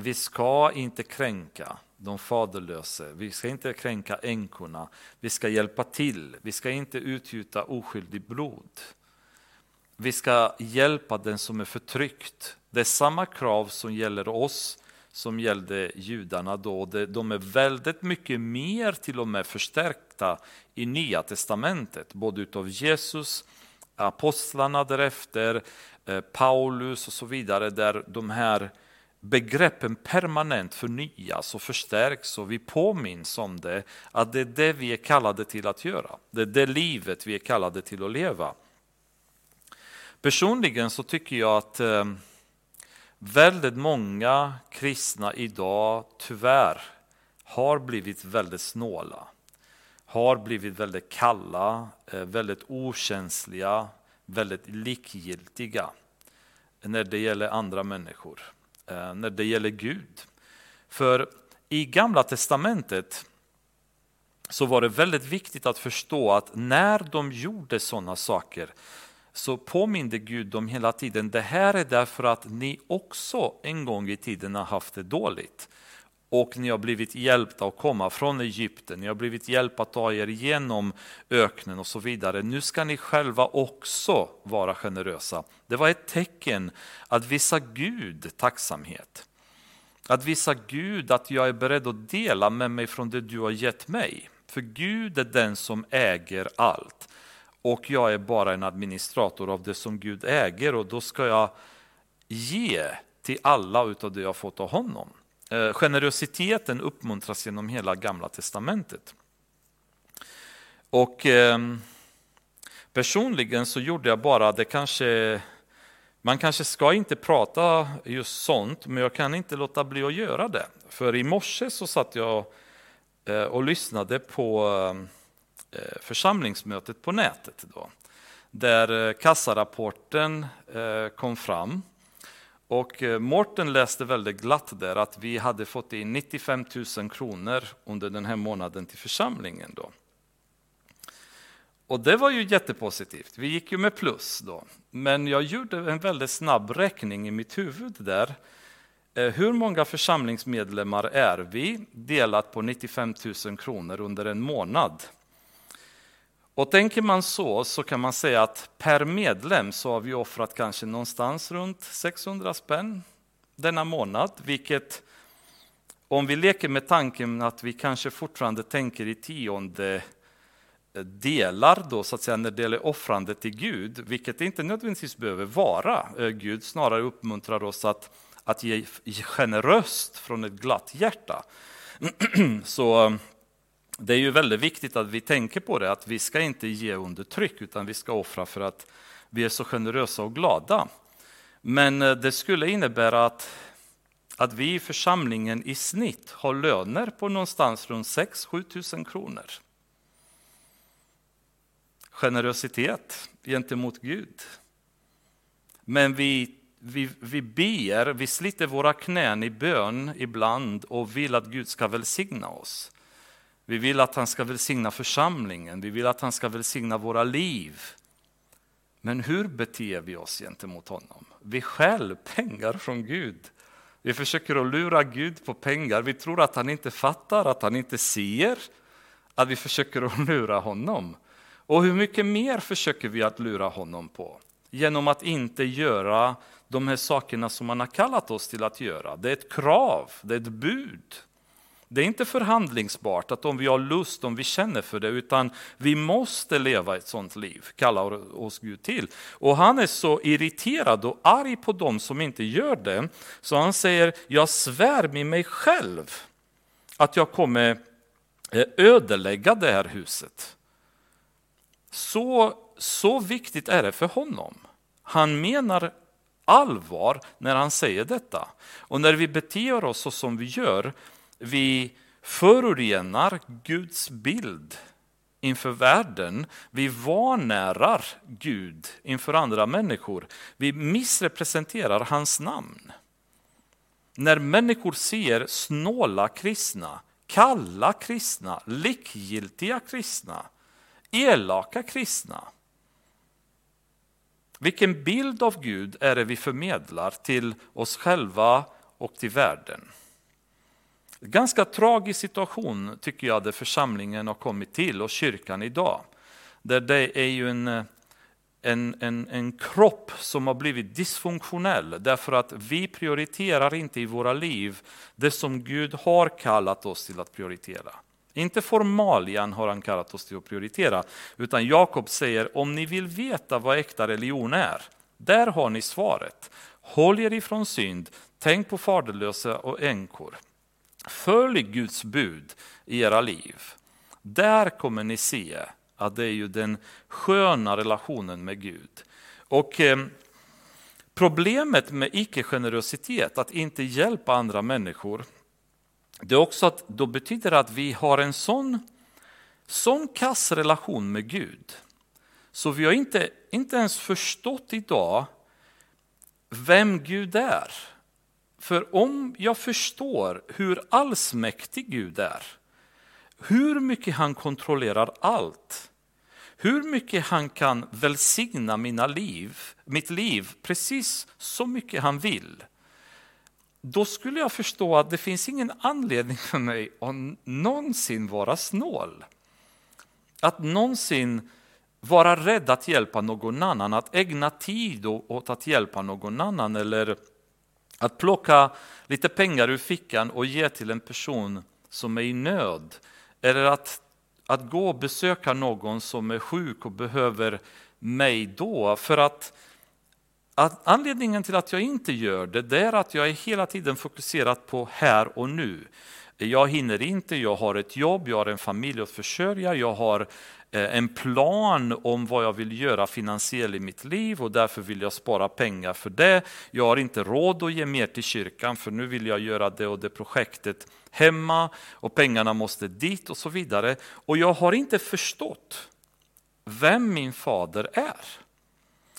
Vi ska inte kränka de faderlösa, vi ska inte kränka änkorna, vi ska hjälpa till, vi ska inte utgjuta oskyldigt blod. Vi ska hjälpa den som är förtryckt. Det är samma krav som gäller oss som gällde judarna då. De är väldigt mycket mer till och med förstärkta i Nya Testamentet, både utav Jesus, apostlarna därefter, eh, Paulus och så vidare, där de här begreppen permanent förnyas och förstärks och vi påminns om det, att det är det vi är kallade till att göra. Det är det livet vi är kallade till att leva. Personligen så tycker jag att ehm, väldigt många kristna idag tyvärr har blivit väldigt snåla. Har blivit väldigt kalla, eh, väldigt okänsliga, väldigt likgiltiga när det gäller andra människor, Eh, när det gäller Gud. För i Gamla Testamentet så var det väldigt viktigt att förstå att när de gjorde sådana saker så påminde Gud dem hela tiden, det här är därför att ni också en gång i tiden har haft det dåligt. Och ni har blivit hjälpta att komma från Egypten, ni har blivit hjälpta att ta er igenom öknen och så vidare. Nu ska ni själva också vara generösa. Det var ett tecken att visa Gud tacksamhet. Att visa Gud att jag är beredd att dela med mig från det du har gett mig. För Gud är den som äger allt och jag är bara en administrator av det som Gud äger och då ska jag ge till alla utav det jag fått av honom. Eh, generositeten uppmuntras genom hela gamla testamentet. Och eh, personligen så gjorde jag bara det kanske man kanske ska inte prata just sånt, men jag kan inte låta bli att göra det. För i morse så satt jag eh, och lyssnade på eh, församlingsmötet på nätet. Då, där kassarapporten kom fram. Och eh, Morten läste väldigt glatt där att vi hade fått in 95 000 kronor under den här månaden till församlingen. Då. Och det var ju jättepositivt, vi gick ju med plus då. Men jag gjorde en väldigt snabb räkning i mitt huvud där. Eh, hur många församlingsmedlemmar är vi delat på 95 000 kronor under en månad? Och tänker man så, så kan man säga att per medlem så har vi offrat kanske någonstans runt 600 spänn denna månad, vilket om vi leker med tanken att vi kanske fortfarande tänker i tionde eh, delar då, så att säga, när det gäller offrande till Gud, vilket det inte nödvändigtvis behöver vara. Eh, Gud snarare uppmuntrar oss att, att ge generöst från ett glatt hjärta. Så det är ju väldigt viktigt att vi tänker på det, att vi ska inte ge under tryck, utan vi ska offra för att vi är så generösa och glada. Men eh, det skulle innebära att, att vi i församlingen i snitt har löner på någonstans runt 6-7 tusen kronor. Generositet gentemot Gud. Men vi, vi, vi ber, vi sliter våra knän i bön ibland och vill att Gud ska välsigna oss. Vi vill att han ska välsigna församlingen, vi vill att han ska välsigna våra liv. Men hur beter vi oss gentemot honom? Vi stjäl pengar från Gud. Vi försöker att lura Gud på pengar. Vi tror att han inte fattar, att han inte ser att vi försöker att lura honom. Och hur mycket mer försöker vi att lura honom på? Genom att inte göra de här sakerna som han har kallat oss till att göra. Det är ett krav, det är ett bud. Det är inte förhandlingsbart att om vi har lust, om vi känner för det, utan vi måste leva ett sådant liv, kallar oss Gud till. Och han är så irriterad och arg på dem som inte gör det, så han säger, jag svär med mig själv att jag kommer eh, ödelägga det här huset. Så, så viktigt är det för honom. Han menar allvar när han säger detta. Och när vi beter oss så som vi gör, vi förorenar Guds bild inför världen. Vi vanärar Gud inför andra människor. Vi missrepresenterar hans namn. När människor ser snåla kristna, kalla kristna, likgiltiga kristna, elaka kristna. Vilken bild av Gud är det vi förmedlar till oss själva och till världen? Ganska tragisk situation tycker jag där församlingen har kommit till och kyrkan idag. Där det är ju en, en, en, en kropp som har blivit dysfunktionell därför att vi prioriterar inte i våra liv det som Gud har kallat oss till att prioritera. Inte formalian har han kallat oss till att prioritera, utan Jakob säger om ni vill veta vad äkta religion är, där har ni svaret. håll er ifrån synd, tänk på faderlösa och änkor. Följ Guds bud i era liv. Där kommer ni se att det är ju den sköna relationen med Gud. Och eh, Problemet med icke-generositet, att inte hjälpa andra människor, det är också att då betyder det att vi har en sån, sån kass relation med Gud. Så vi har inte, inte ens förstått idag vem Gud är. För om jag förstår hur allsmäktig Gud är, hur mycket han kontrollerar allt, hur mycket han kan välsigna mina liv, mitt liv precis så mycket han vill, då skulle jag förstå att det finns ingen anledning för mig att någonsin vara snål. Att någonsin vara rädd att hjälpa någon annan, att ägna tid åt att hjälpa någon annan eller att plocka lite pengar ur fickan och ge till en person som är i nöd. Eller att, att gå och besöka någon som är sjuk och behöver mig då. För att, att anledningen till att jag inte gör det, det är att jag är hela tiden fokuserad på här och nu. Jag hinner inte, jag har ett jobb, jag har en familj att försörja, jag har Eh, en plan om vad jag vill göra finansiellt i mitt liv och därför vill jag spara pengar för det. Jag har inte råd att ge mer till kyrkan för nu vill jag göra det och det projektet hemma och pengarna måste dit och så vidare. Och jag har inte förstått vem min fader är.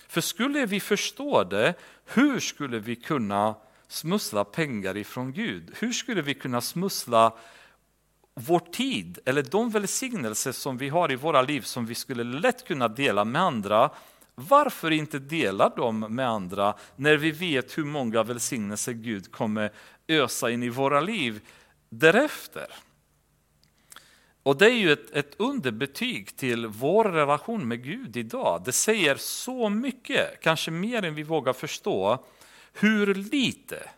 För skulle vi förstå det, hur skulle vi kunna smussla pengar ifrån Gud? Hur skulle vi kunna smussla vår tid eller de välsignelser som vi har i våra liv som vi skulle lätt kunna dela med andra, varför inte dela dem med andra när vi vet hur många välsignelser Gud kommer ösa in i våra liv därefter? Och det är ju ett, ett underbetyg till vår relation med Gud idag. Det säger så mycket, kanske mer än vi vågar förstå, hur lite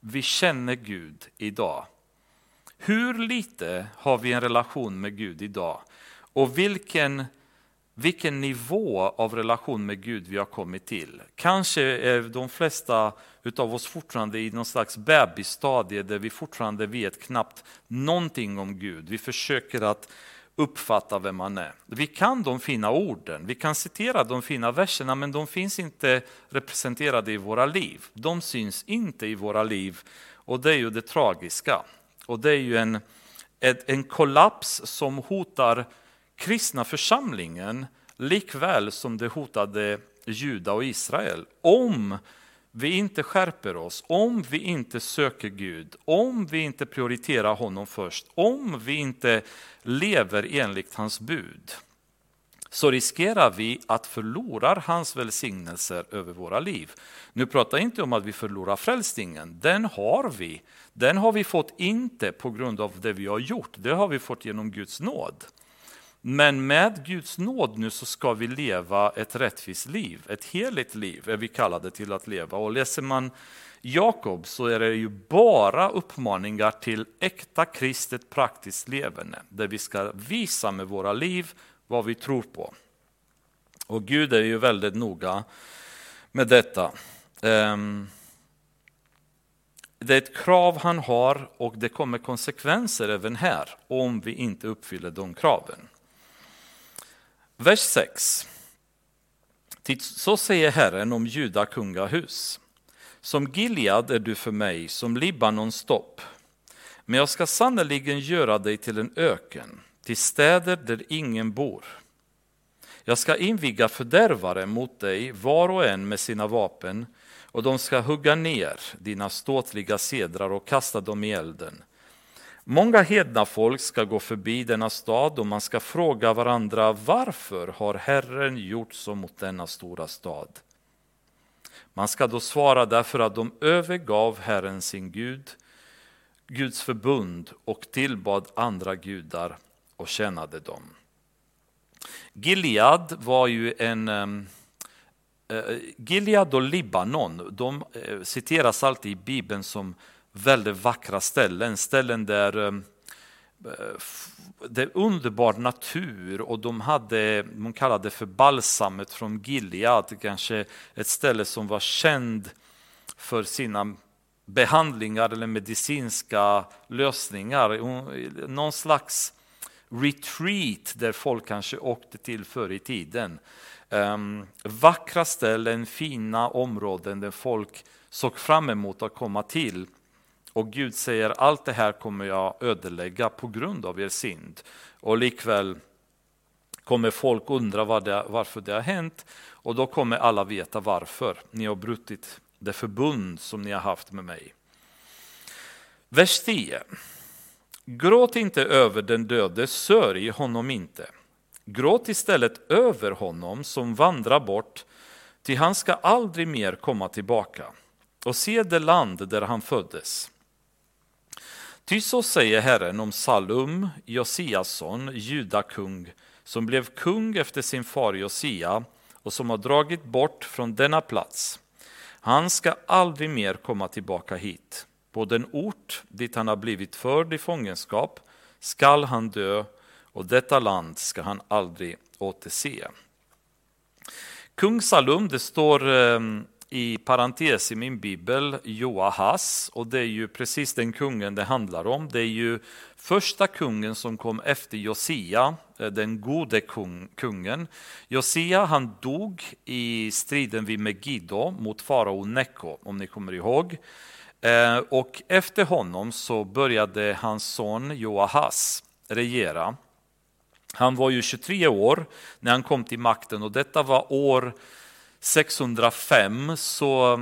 vi känner Gud idag. Hur lite har vi en relation med Gud idag? Och vilken, vilken nivå av relation med Gud vi har kommit till? Kanske är de flesta av oss fortfarande i någon slags bebisstadie där vi fortfarande vet knappt någonting om Gud. Vi försöker att uppfatta vem man är. Vi kan de fina orden, vi kan citera de fina verserna men de finns inte representerade i våra liv. De syns inte i våra liv och det är ju det tragiska. Och det är ju en, en kollaps som hotar kristna församlingen likväl som det hotade Juda och Israel. Om vi inte skärper oss, om vi inte söker Gud, om vi inte prioriterar honom först, om vi inte lever enligt hans bud så riskerar vi att förlora hans välsignelser över våra liv. Nu pratar jag inte om att vi förlorar frälsningen, den har vi. Den har vi fått inte på grund av det vi har gjort, det har vi fått genom Guds nåd. Men med Guds nåd nu så ska vi leva ett rättvist liv, ett heligt liv är vi kallade till att leva. Och läser man Jakob så är det ju bara uppmaningar till äkta kristet praktiskt levande, där vi ska visa med våra liv vad vi tror på. Och Gud är ju väldigt noga med detta. Ehm, det är ett krav han har och det kommer konsekvenser även här om vi inte uppfyller de kraven. Vers 6. Så säger Herren om Juda kungahus. Som Gilead är du för mig, som Libanons topp. Men jag ska sannerligen göra dig till en öken till städer där ingen bor. Jag ska inviga fördärvare mot dig, var och en med sina vapen, och de ska hugga ner dina ståtliga sedrar och kasta dem i elden. Många hedna folk ska gå förbi denna stad och man ska fråga varandra varför har Herren gjort så mot denna stora stad? Man ska då svara därför att de övergav Herren sin Gud, Guds förbund och tillbad andra gudar och tjänade dem. Gilead var ju en eh, Gilead och Libanon, de eh, citeras alltid i Bibeln som väldigt vackra ställen, ställen där eh, det är underbar natur och de hade, man kallade det för balsamet från Gilead, kanske ett ställe som var känd för sina behandlingar eller medicinska lösningar. Någon slags retreat där folk kanske åkte till förr i tiden. Um, vackra ställen, fina områden där folk såg fram emot att komma till. Och Gud säger allt det här kommer jag ödelägga på grund av er synd. Och likväl kommer folk undra var det, varför det har hänt och då kommer alla veta varför. Ni har brutit det förbund som ni har haft med mig. Vers 10. Gråt inte över den döde, sörj honom inte. Gråt istället över honom som vandrar bort, ty han ska aldrig mer komma tillbaka och se det land där han föddes. Ty så säger Herren om Salum, Josiasson, judakung, som blev kung efter sin far Josia och som har dragit bort från denna plats. Han ska aldrig mer komma tillbaka hit. På den ort dit han har blivit förd i fångenskap skall han dö och detta land ska han aldrig återse. Kung Salum, det står ehm, i parentes i min bibel Joahas och det är ju precis den kungen det handlar om. Det är ju första kungen som kom efter Josia, eh, den gode kung, kungen. Josia han dog i striden vid Megiddo mot farao Neko om ni kommer ihåg. Eh, och efter honom så började hans son Joahas regera. Han var ju 23 år när han kom till makten och detta var år 605 så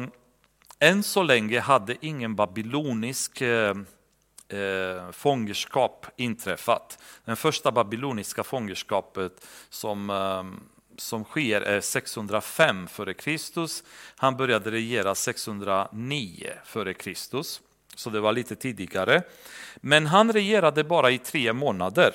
än så länge hade ingen babylonisk eh, eh fångenskap inträffat. Den första babyloniska fångenskapet som, eh, som sker är 605 f.Kr. Han började regera 609 f.Kr. Så det var lite tidigare. Men han regerade bara i tre månader.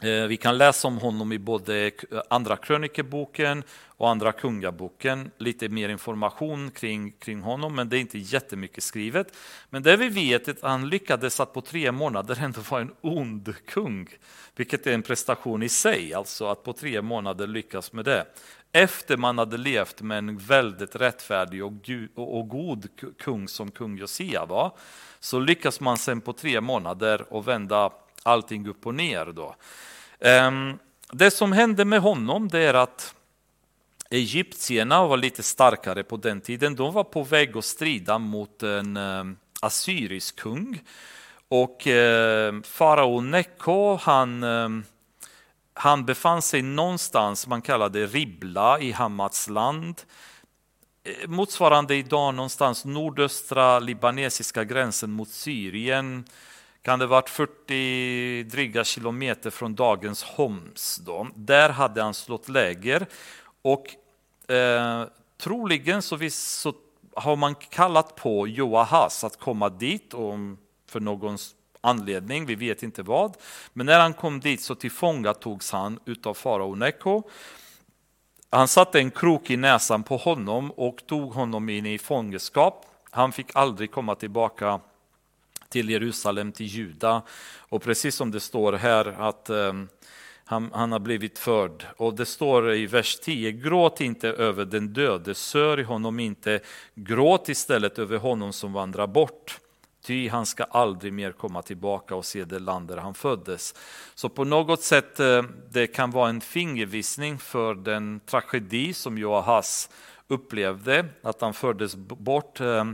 Eh, vi kan läsa om honom i både Andra krönikeboken och Andra kungaboken. Lite mer information kring, kring honom, men det är inte jättemycket skrivet. Men det vi vet är att han lyckades att på tre månader ändå vara en ond kung, vilket är en prestation i sig, alltså att på tre månader lyckas med det. Efter man hade levt med en väldigt rättfärdig och, och god kung som kung Josia var, så lyckas man sen på tre månader och vända allting upp och ner. Då. Ehm, det som hände med honom det är att egyptierna var lite starkare på den tiden. De var på väg att strida mot en ehm, assyrisk kung. Och ehm, farao Neko, han, han befann sig någonstans, man kallade Ribla i Hamats land. Eh, motsvarande idag någonstans nordöstra libanesiska gränsen mot Syrien kan det varit 40 dryga kilometer från dagens Homs. Då. Där hade han slått läger och eh, troligen så, vis, så har man kallat på Joahas att komma dit och för någon anledning, vi vet inte vad. Men när han kom dit så tillfångatogs han utav farao Neko. Han satte en krok i näsan på honom och tog honom in i fångenskap. Han fick aldrig komma tillbaka till Jerusalem, till Juda. Och precis som det står här att ehm, han, han, har blivit förd. Och det står i vers 10, gråt inte över den döde, sörj honom inte, gråt istället över honom som vandrar bort. Ty han ska aldrig mer komma tillbaka och se det land där han föddes. Så på något sätt eh, det kan vara en fingervisning för den tragedi som Joahas upplevde, att han fördes bort Eh,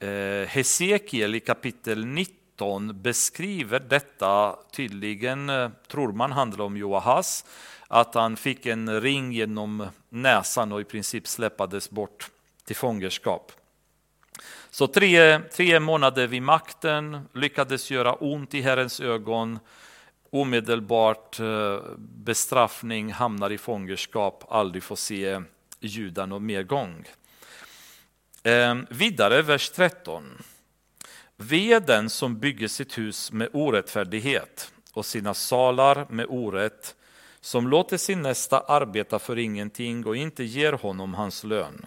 Eh, Hesekiel i kapitel 19 beskriver detta tydligen, eh, tror man handlar om Joahas, att han fick en ring genom näsan och i princip släppades bort till fångenskap. Så tre, tre månader vid makten lyckades göra ont i Herrens ögon, omedelbart eh, bestraffning, hamnar i fångenskap, aldrig får se Juda någon mer gång. Ehm, vidare, vers 13. Ve den som bygger sitt hus med orättfärdighet och sina salar med orätt, som låter sin nästa arbeta för ingenting och inte ger honom hans lön.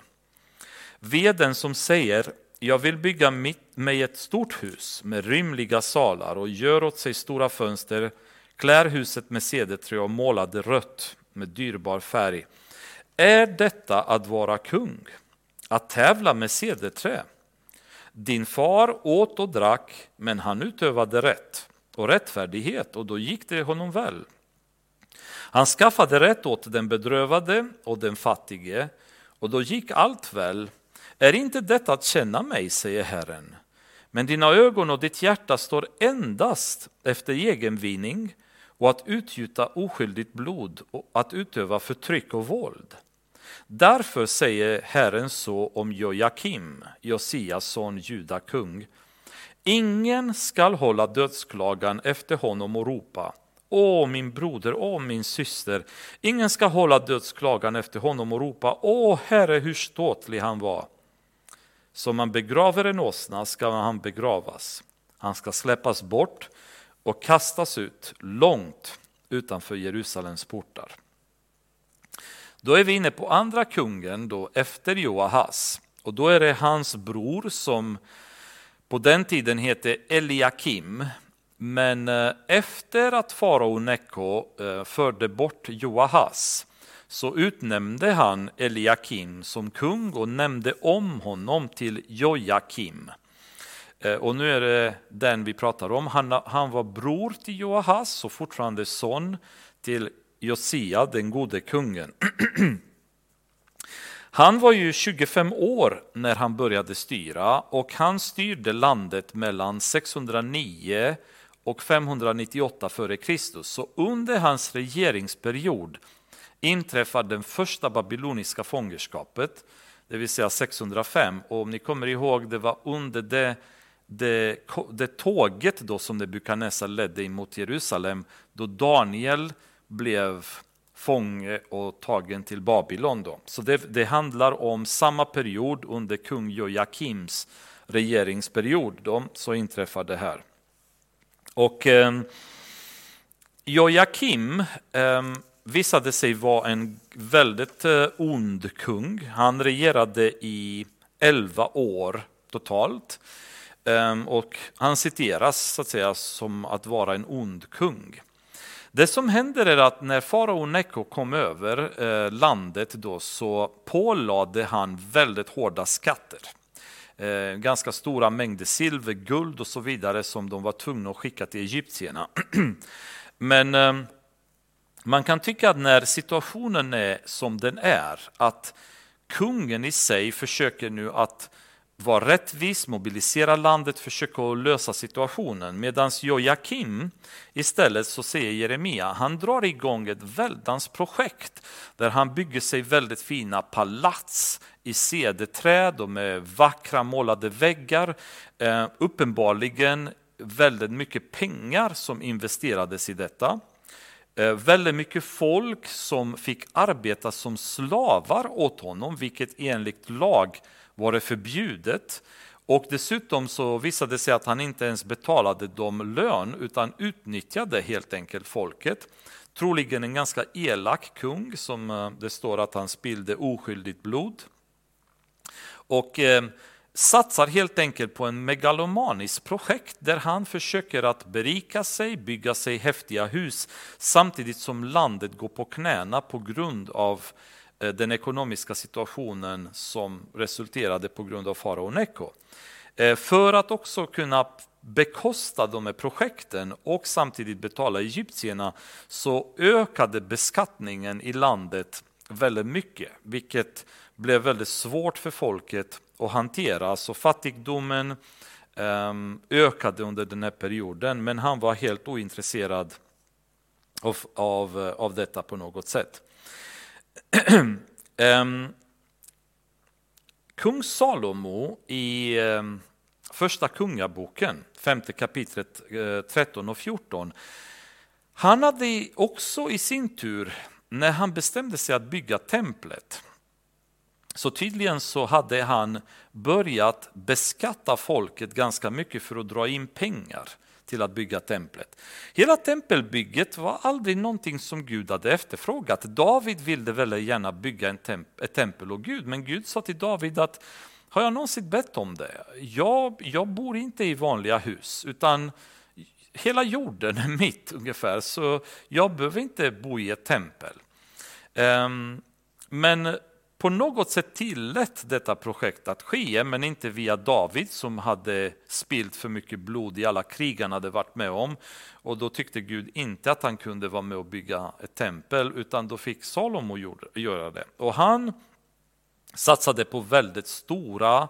Ve den som säger, jag vill bygga mig ett stort hus med rymliga salar och gör åt sig stora fönster, klär huset med cederträ och målar det rött med dyrbar färg. Är detta att vara kung? Att tävla med cederträ. Din far åt och drack, men han utövade rätt och rättfärdighet och då gick det honom väl. Han skaffade rätt åt den bedrövade och den fattige och då gick allt väl. Är inte detta att känna mig, säger Herren. Men dina ögon och ditt hjärta står endast efter egenvinning och att utgjuta oskyldigt blod och att utöva förtryck och våld. Därför säger Herren så om Jojakim, Josias son, juda kung. Ingen skall hålla dödsklagan efter honom och ropa Åh, min broder, åh, min syster. Ingen ska hålla dödsklagan efter honom och ropa Åh, Herre, hur ståtlig han var. Som man begraver en åsna ska han begravas. Han ska släppas bort och kastas ut långt utanför Jerusalems portar. Då är vi inne på andra kungen då efter Joahas och då är det hans bror som på den tiden hette Eliakim. Men eh, efter att farao Neko eh, förde bort Joahas så utnämnde han Eliakim som kung och nämnde om honom till Jojakim. Eh, och nu är det den vi pratar om. Han, han var bror till Joahas och fortfarande son till Josia, den gode kungen. Han var ju 25 år när han började styra och han styrde landet mellan 609 och 598 f.Kr. Så under hans regeringsperiod inträffade den första babyloniska fångenskapet, det vill säga 605. Och om ni kommer ihåg, det var under det, det, det tåget då som Nebukadnessar ledde in mot Jerusalem, då Daniel blev fånge och tagen till Babylon. Då. Så det, det handlar om samma period under kung Joakims regeringsperiod. Då, så inträffar det här. Och eh, Joakim eh, visade sig vara en väldigt eh, ond kung. Han regerade i elva år totalt. Eh, och han citeras så att säga som att vara en ond kung. Det som händer är att när farao Neko kom över eh, landet då så pålade han väldigt hårda skatter. Eh, ganska stora mängder silver, guld och så vidare som de var tvungna att skicka till egyptierna. Men eh, man kan tycka att när situationen är som den är, att kungen i sig försöker nu att var rättvis, mobilisera landet, försöka lösa situationen. Medan Joakim istället så säger Jeremia, han drar igång ett väldans projekt där han bygger sig väldigt fina palats i cederträd och med vackra målade väggar. Eh, uppenbarligen väldigt mycket pengar som investerades i detta. Eh, väldigt mycket folk som fick arbeta som slavar åt honom, vilket enligt lag var det förbjudet. Och dessutom så visade det sig att han inte ens betalade dem lön utan utnyttjade helt enkelt folket. Troligen en ganska elak kung som eh, det står att han spillde oskyldigt blod. Och eh, satsar helt enkelt på en megalomaniskt projekt där han försöker att berika sig, bygga sig häftiga hus samtidigt som landet går på knäna på grund av Eh, Eh, den ekonomiska situationen som resulterade på grund av farao Neko. Eh, för att också kunna bekosta de här projekten och samtidigt betala egyptierna så ökade beskattningen i landet väldigt mycket, vilket blev väldigt svårt för folket att hantera. Så fattigdomen ehm, ökade under den här perioden, men han var helt ointresserad av, av, eh, av detta på något sätt um, Kung Salomo i um, första kungaboken, femte kapitlet eh, uh, 13 och 14. Han hade också i sin tur, när han bestämde sig att bygga templet, så tydligen så hade han börjat beskatta folket ganska mycket för att dra in pengar till att bygga templet. Hela tempelbygget var aldrig någonting som Gud hade efterfrågat. David ville väldigt gärna bygga en temp ett tempel åt Gud, men Gud sa till David att har jag någonsin bett om det? Jag, jag bor inte i vanliga hus, utan hela jorden är mitt ungefär, så jag behöver inte bo i ett tempel. Um, men på något sätt tillät detta projekt att ske, men inte via David som hade spilt för mycket blod i alla krig han hade varit med om. Och då tyckte Gud inte att han kunde vara med och bygga ett tempel, utan då fick Salomo göra det. Och han satsade på väldigt stora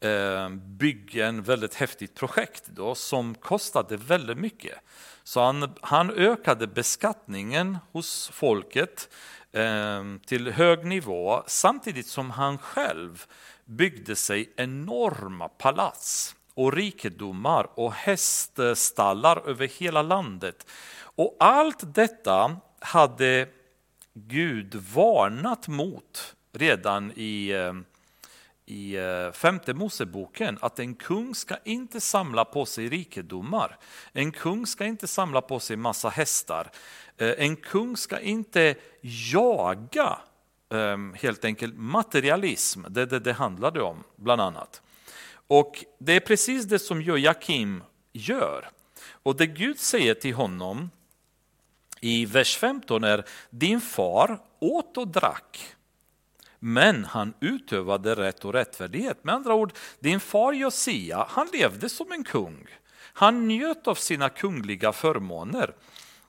eh, byggen, väldigt häftigt projekt då, som kostade väldigt mycket. Så han, han ökade beskattningen hos folket Ehm, till hög nivå samtidigt som han själv byggde sig enorma palats och rikedomar och häststallar över hela landet. Och allt detta hade Gud varnat mot redan i, eh, i eh, femte Moseboken att en kung ska inte samla på sig rikedomar. En kung ska inte samla på sig massa hästar. Eh, en kung ska inte jaga ehm, helt enkelt materialism, det det, det handlade om bland annat. Och det är precis det som Joakim gör. Och det Gud säger till honom i vers 15 är din far åt och drack men han utövade rätt och rättfärdighet. Med andra ord, din far Josia, han levde som en kung. Han njöt av sina kungliga förmåner.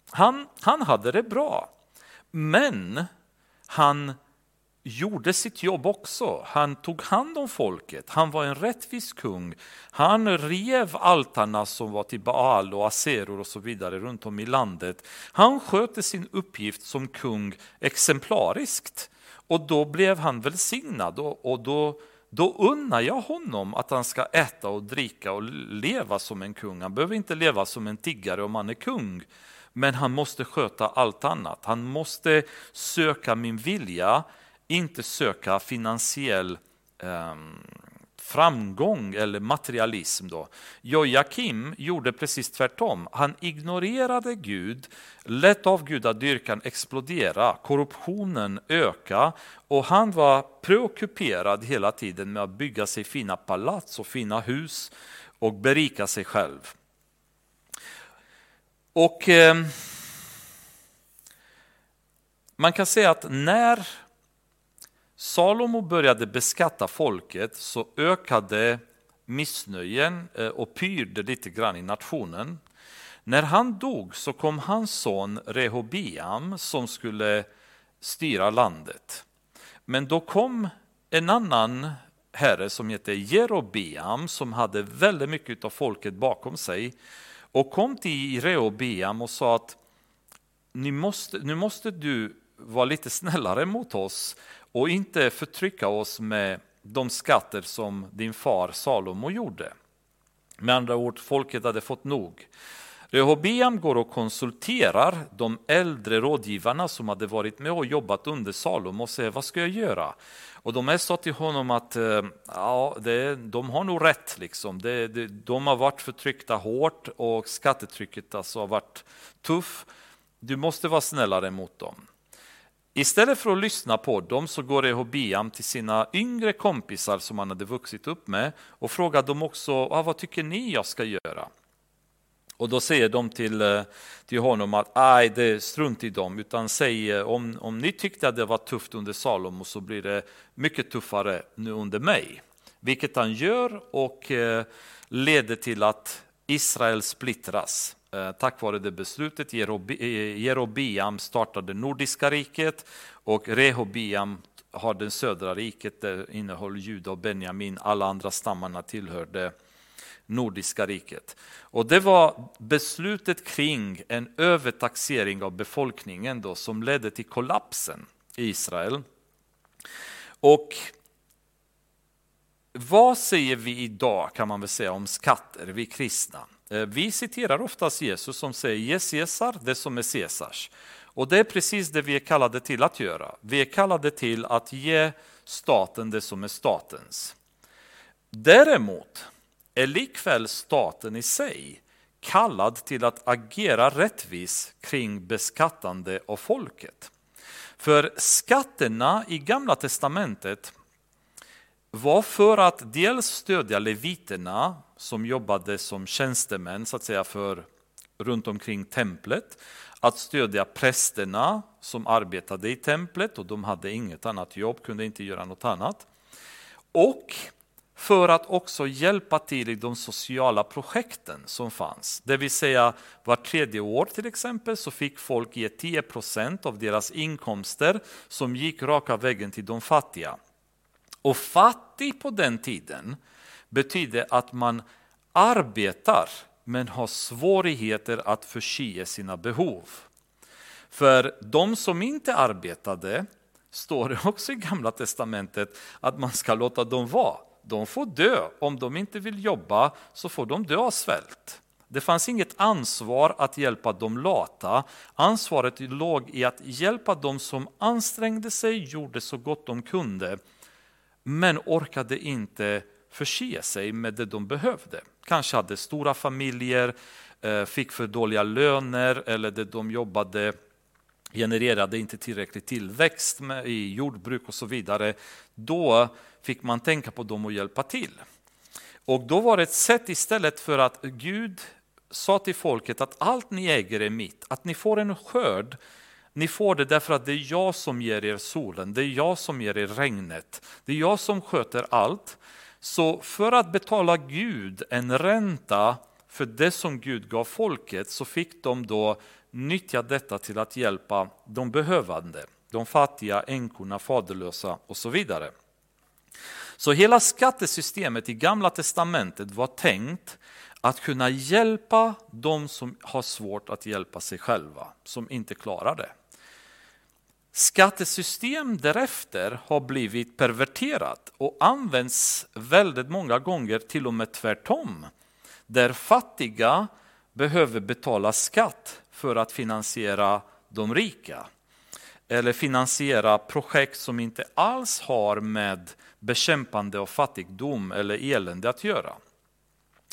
Han, han hade det bra. Men han gjorde sitt jobb också. Han tog hand om folket. Han var en rättvis kung. Han rev altarna som var till Baal och Aseror och så vidare runt om i landet. Han skötte sin uppgift som kung exemplariskt. Och då blev han välsignad och, och då, då unnar jag honom att han ska äta och dricka och leva som en kung. Han behöver inte leva som en tiggare om han är kung. Men han måste sköta allt annat. Han måste söka min vilja, inte söka finansiell um, framgång eller materialism. Då. Joakim gjorde precis tvärtom. Han ignorerade Gud, lät avgudadyrkan explodera, korruptionen öka och han var preokuperad hela tiden med att bygga sig fina palats och fina hus och berika sig själv. Och eh, Man kan säga att när Salomo började beskatta folket så ökade missnöjen eh, och pyrde lite grann i nationen. När han dog så kom hans son Rehobiam, som skulle styra landet. Men då kom en annan herre som hette Jerobeam som hade väldigt mycket av folket bakom sig och kom till Rehobeam och sa att nu måste, nu måste du vara lite snällare mot oss och inte förtrycka oss med de skatter som din far Salomo gjorde. Med andra ord, folket hade fått nog. Rehobeam går och konsulterar de äldre rådgivarna som hade varit med och jobbat under Salomo och säger vad ska jag göra? Och de sa till honom att eh, ja, det, de har nog rätt. Liksom. Det, det, de har varit förtryckta hårt och skattetrycket alltså har varit tufft. Du måste vara snällare mot dem. Istället för att lyssna på dem så går Rehobiam till sina yngre kompisar som han hade vuxit upp med och frågar dem också ah, vad tycker ni jag ska göra? Och då säger de till, eh, till honom att nej, det är strunt i dem, utan säg eh, om, om ni tyckte att det var tufft under Salomo så blir det mycket tuffare nu under mig. Vilket han gör och eh, leder till att Israel splittras. Eh, tack vare det beslutet Jerobiam eh, startade Nordiska riket och Rehobiam har det södra riket, där innehöll Juda och Benjamin, alla andra stammarna tillhörde Nordiska riket. Och det var beslutet kring en övertaxering av befolkningen då, som ledde till kollapsen i Israel. Och vad säger vi idag kan man väl säga om skatter, vi kristna? Eh, vi citerar oftast Jesus som säger ge Caesar det som är Caesars. Och det är precis det vi är kallade till att göra. Vi är kallade till att ge staten det som är statens. Däremot är likväl staten i sig kallad till att agera rättvis kring beskattande av folket. För skatterna i Gamla testamentet var för att dels stödja leviterna som jobbade som tjänstemän så att säga för runt omkring templet, att stödja prästerna som arbetade i templet och de hade inget annat jobb, kunde inte göra något annat. Och för att också hjälpa till i de sociala projekten som fanns. Det vill säga var tredje år till exempel så fick folk ge 10 procent av deras inkomster som gick raka vägen till de fattiga. Och fattig på den tiden betyder att man arbetar men har svårigheter att förse sina behov. För de som inte arbetade står det också i Gamla Testamentet att man ska låta dem vara. De får dö. Om de inte vill jobba så får de dö av svält. Det fanns inget ansvar att hjälpa de lata. Ansvaret låg i att hjälpa de som ansträngde sig, gjorde så gott de kunde, men orkade inte förse sig med det de behövde. Kanske hade stora familjer, eh, fick för dåliga löner eller det de jobbade genererade inte tillräcklig tillväxt i jordbruk och så vidare. Då fick man tänka på dem och hjälpa till. Och då var det ett sätt istället för att Gud sa till folket att allt ni äger är mitt, att ni får en skörd ni får det därför att det är jag som ger er solen, det är jag som ger er regnet, det är jag som sköter allt. Så för att betala Gud en ränta för det som Gud gav folket så fick de då nyttja detta till att hjälpa de behövande, de fattiga, änkorna, faderlösa och så vidare. Så hela skattesystemet i Gamla Testamentet var tänkt att kunna hjälpa de som har svårt att hjälpa sig själva, som inte klarar det. Skattesystem därefter har blivit perverterat och används väldigt många gånger till och med tvärtom. Där fattiga behöver betala skatt för att finansiera de rika. Eller finansiera projekt som inte alls har med bekämpande av fattigdom eller elände att göra.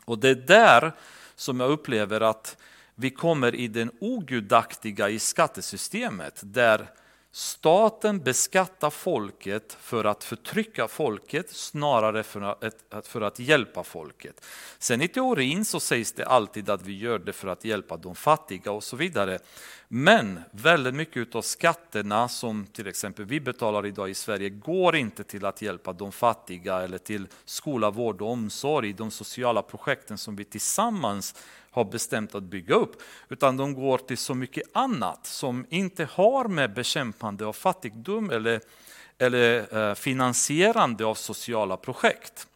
Och det är där som jag upplever att vi kommer i den ogudaktiga i skattesystemet där Staten beskattar folket för att förtrycka folket snarare för att, för att hjälpa folket. Sen i teorin så sägs det alltid att vi gör det för att hjälpa de fattiga och så vidare. Men väldigt mycket av skatterna som till exempel vi betalar idag i Sverige går inte till att hjälpa de fattiga eller till skola, vård och omsorg, de sociala projekten som vi tillsammans har bestämt att bygga upp, utan de går till så mycket annat som inte har med bekämpande av fattigdom eller, eller eh, finansierande av sociala projekt.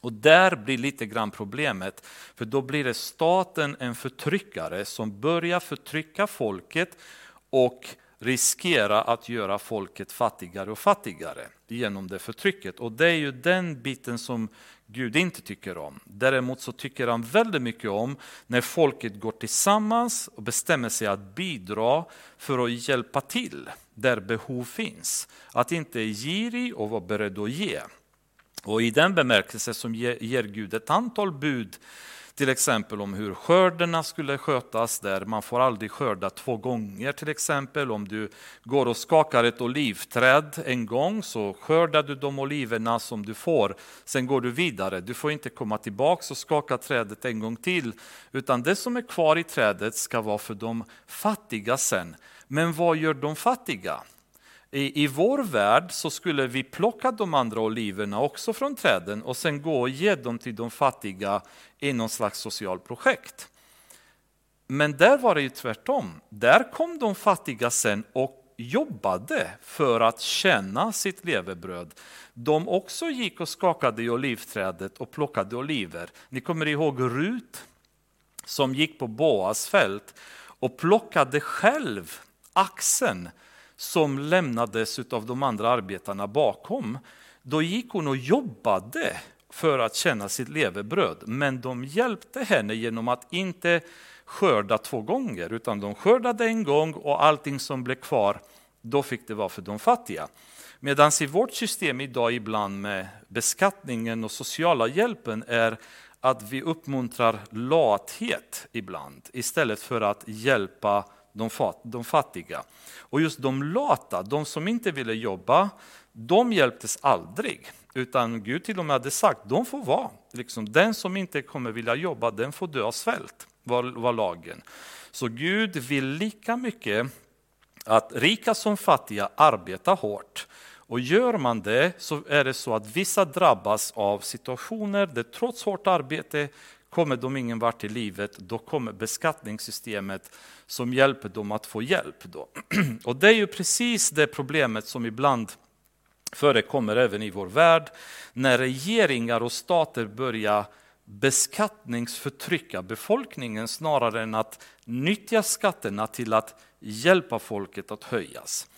Och där blir lite grann problemet, för då blir det staten en förtryckare som börjar förtrycka folket och riskera att göra folket fattigare och fattigare genom det förtrycket. Och det är ju den biten som Gud inte tycker om. Däremot så tycker han väldigt mycket om när folket går tillsammans och bestämmer sig att bidra för att hjälpa till där behov finns. Att inte är girig och vara beredd att ge. Och i den bemärkelsen som ger Gud ett antal bud till exempel om hur skörderna skulle skötas, där man får aldrig skörda två gånger till exempel. Om du går och skakar ett olivträd en gång så skördar du de oliverna som du får, sen går du vidare. Du får inte komma tillbaka och skaka trädet en gång till, utan det som är kvar i trädet ska vara för de fattiga sen. Men vad gör de fattiga? I, I vår värld så skulle vi plocka de andra oliverna också från träden och sen gå och ge dem till de fattiga i någon slags socialt projekt. Men där var det ju tvärtom. Där kom de fattiga sen och jobbade för att tjäna sitt levebröd. De också gick och skakade i olivträdet och plockade oliver. Ni kommer ihåg Rut som gick på Boas fält och plockade själv axeln som lämnades av de andra arbetarna bakom. Då gick hon och jobbade för att tjäna sitt levebröd. Men de hjälpte henne genom att inte skörda två gånger, utan de skördade en gång och allting som blev kvar, då fick det vara för de fattiga. Medan i vårt system idag ibland med beskattningen och sociala hjälpen är att vi uppmuntrar lathet ibland istället för att hjälpa de fattiga. Och just de lata, de som inte ville jobba, de hjälptes aldrig. Utan Gud till och med hade sagt, de får vara. Liksom, den som inte kommer vilja jobba, den får dö av svält. var, var lagen. Så Gud vill lika mycket att rika som fattiga arbetar hårt. Och gör man det så är det så att vissa drabbas av situationer där trots hårt arbete kommer de ingen vart i livet, då kommer beskattningssystemet som hjälper dem att få hjälp. Då. Och det är ju precis det problemet som ibland förekommer även i vår värld, när regeringar och stater börjar beskattningsförtrycka befolkningen snarare än att nyttja skatterna till att hjälpa folket att höjas.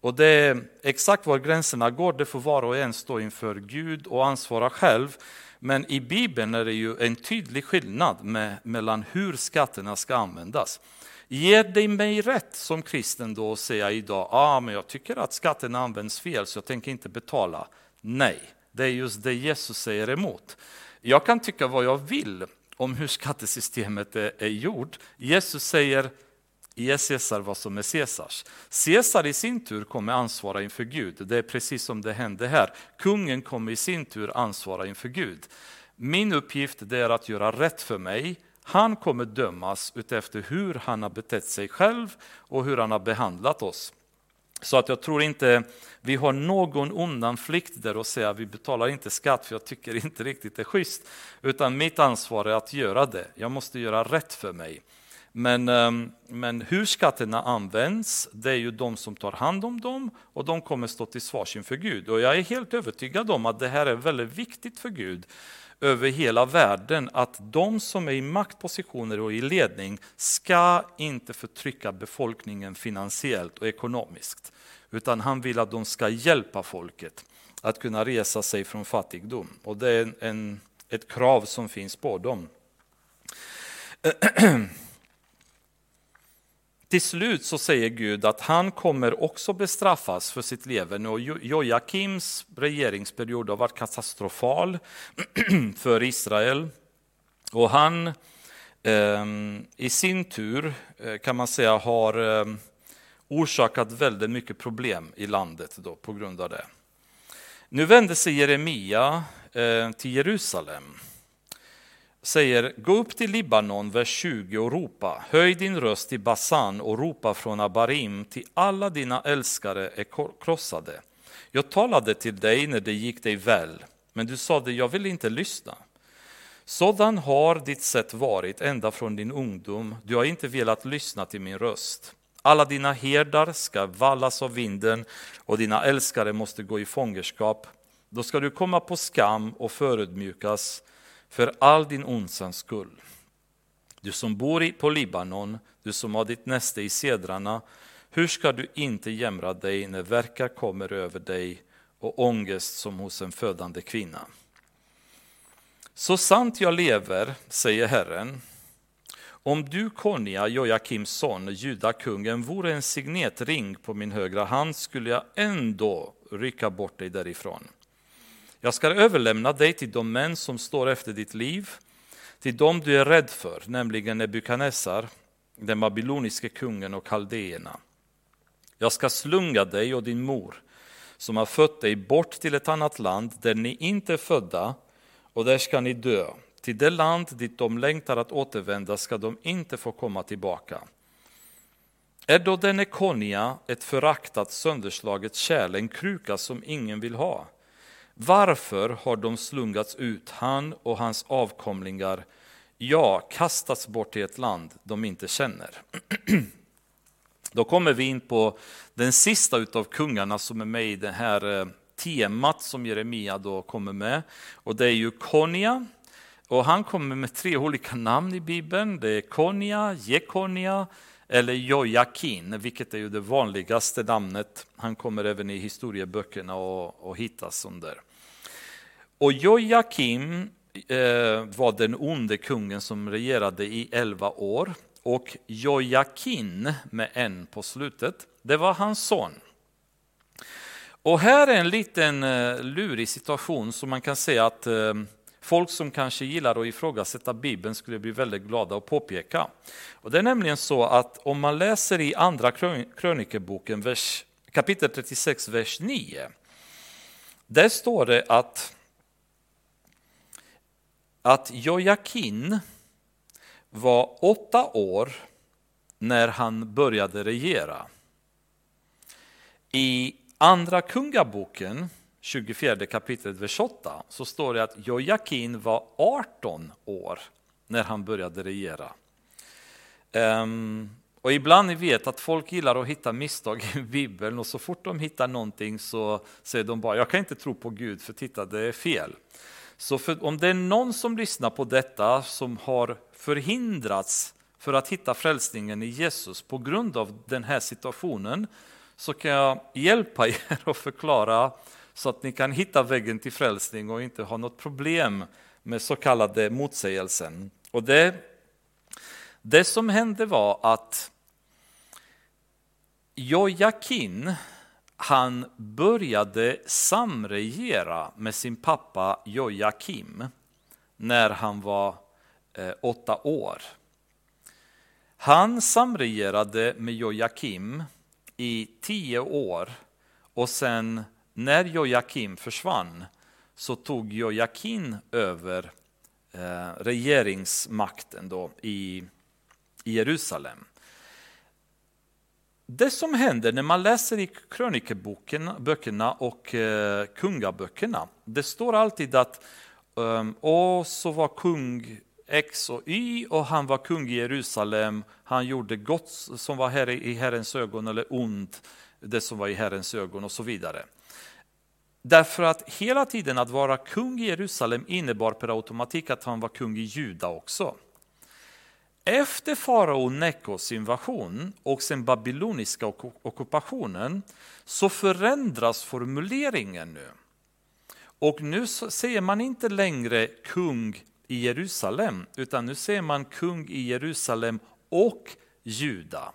Och det är exakt var gränserna går, det får var och en stå inför Gud och ansvara själv. Men i Bibeln är det ju en tydlig skillnad med, mellan hur skatterna ska användas. Ger det mig rätt som kristen då att säga idag, ah, men jag tycker att skatterna används fel så jag tänker inte betala? Nej, det är just det Jesus säger emot. Jag kan tycka vad jag vill om hur skattesystemet är, är gjort. Jesus säger Ge Caesar vad som är Caesars. Caesar i sin tur kommer ansvara inför Gud. Det är precis som det hände här. Kungen kommer i sin tur ansvara inför Gud. Min uppgift är att göra rätt för mig. Han kommer dömas utefter hur han har betett sig själv och hur han har behandlat oss. Så att jag tror inte vi har någon undanflykt där och säga vi betalar inte skatt för jag tycker inte riktigt det är schysst. Utan mitt ansvar är att göra det. Jag måste göra rätt för mig. Men, ehm, men hur skatterna används, det är ju de som tar hand om dem och de kommer stå till svars inför Gud. Och jag är helt övertygad om att det här är väldigt viktigt för Gud över hela världen att de som är i maktpositioner och i ledning ska inte förtrycka befolkningen finansiellt och ekonomiskt. Utan han vill att de ska hjälpa folket att kunna resa sig från fattigdom. Och det är en, ett krav som finns på dem. Till slut så säger Gud att han kommer också bestraffas för sitt leverne och Jojakims regeringsperiod har varit katastrofal för Israel. Och han ehm, i sin tur eh, kan man säga har ehm, orsakat väldigt mycket problem i landet då, på grund av det. Nu vänder sig Jeremia eh, till Jerusalem säger gå upp till Libanon, vers 20 och ropa. Höj din röst i Basan och ropa från Abarim till alla dina älskare är krossade. Jag talade till dig när det gick dig väl, men du sade jag vill inte lyssna. Sådan har ditt sätt varit ända från din ungdom. Du har inte velat lyssna till min röst. Alla dina herdar ska vallas av vinden och dina älskare måste gå i fångenskap. Då ska du komma på skam och förödmjukas för all din ondsans skull. Du som bor på Libanon, du som har ditt näste i sedrarna, hur ska du inte jämra dig när verkar kommer över dig och ångest som hos en födande kvinna? Så sant jag lever, säger Herren, om du Konja, Jojakims son, judakungen, vore en signetring på min högra hand skulle jag ändå rycka bort dig därifrån. Jag ska överlämna dig till de män som står efter ditt liv, till dem du är rädd för, nämligen Nebukadnessar, den babyloniske kungen och kaldéerna. Jag ska slunga dig och din mor, som har fött dig, bort till ett annat land där ni inte är födda, och där ska ni dö. Till det land dit de längtar att återvända ska de inte få komma tillbaka. Är då denne Konja ett föraktat sönderslaget kärl, en kruka som ingen vill ha? Varför har de slungats ut, han och hans avkomlingar, ja, kastats bort till ett land de inte känner? Då kommer vi in på den sista utav kungarna som är med i det här eh, temat som Jeremia då kommer med. Och det är ju Konia. Och han kommer med tre olika namn i Bibeln. Det är Konia, Jekonia eller Jojakin, vilket är ju det vanligaste namnet. Han kommer även i historieböckerna och, och hittas under. Och Jojakim eh, var den onde kungen som regerade i elva år och Jojakin med en på slutet, det var hans son. Och här är en liten eh, lurig situation som man kan säga att eh, folk som kanske gillar att ifrågasätta Bibeln skulle bli väldigt glada att påpeka. Och det är nämligen så att om man läser i andra krönikeboken kapitel 36, vers 9. Där står det att att Jojakin var åtta år när han började regera. I Andra Kungaboken, 24 kapitlet, vers 8, så står det att Jojakin var 18 år när han började regera. Um, och ibland ni vet att folk gillar att hitta misstag i Bibeln och så fort de hittar någonting så säger de bara jag kan inte tro på Gud för titta det är fel. Så för, om det är någon som lyssnar på detta som har förhindrats för att hitta frälsningen i Jesus på grund av den här situationen så kan jag hjälpa er att förklara så att ni kan hitta vägen till frälsning och inte ha något problem med så kallade motsägelsen. Och det, det som hände var att Jojakin, han började samregera med sin pappa Jojakim när han var eh, åtta år. Han samregerade med Jojakim i tio år och sen när Jojakim försvann så tog Jojakim över eh, regeringsmakten då i, i Jerusalem. Det som händer när man läser i krönikeböckerna och eh, kungaböckerna, det står alltid att ehm, och så var kung X och Y och han var kung i Jerusalem. Han gjorde gott som var här i Herrens ögon eller ont det som var i Herrens ögon och så vidare. Därför att hela tiden att vara kung i Jerusalem innebar per automatik att han var kung i Juda också. Efter farao Nekos invasion och sen babyloniska ockupationen så förändras formuleringen nu. Och nu säger man inte längre kung i Jerusalem, utan nu säger man kung i Jerusalem och Juda.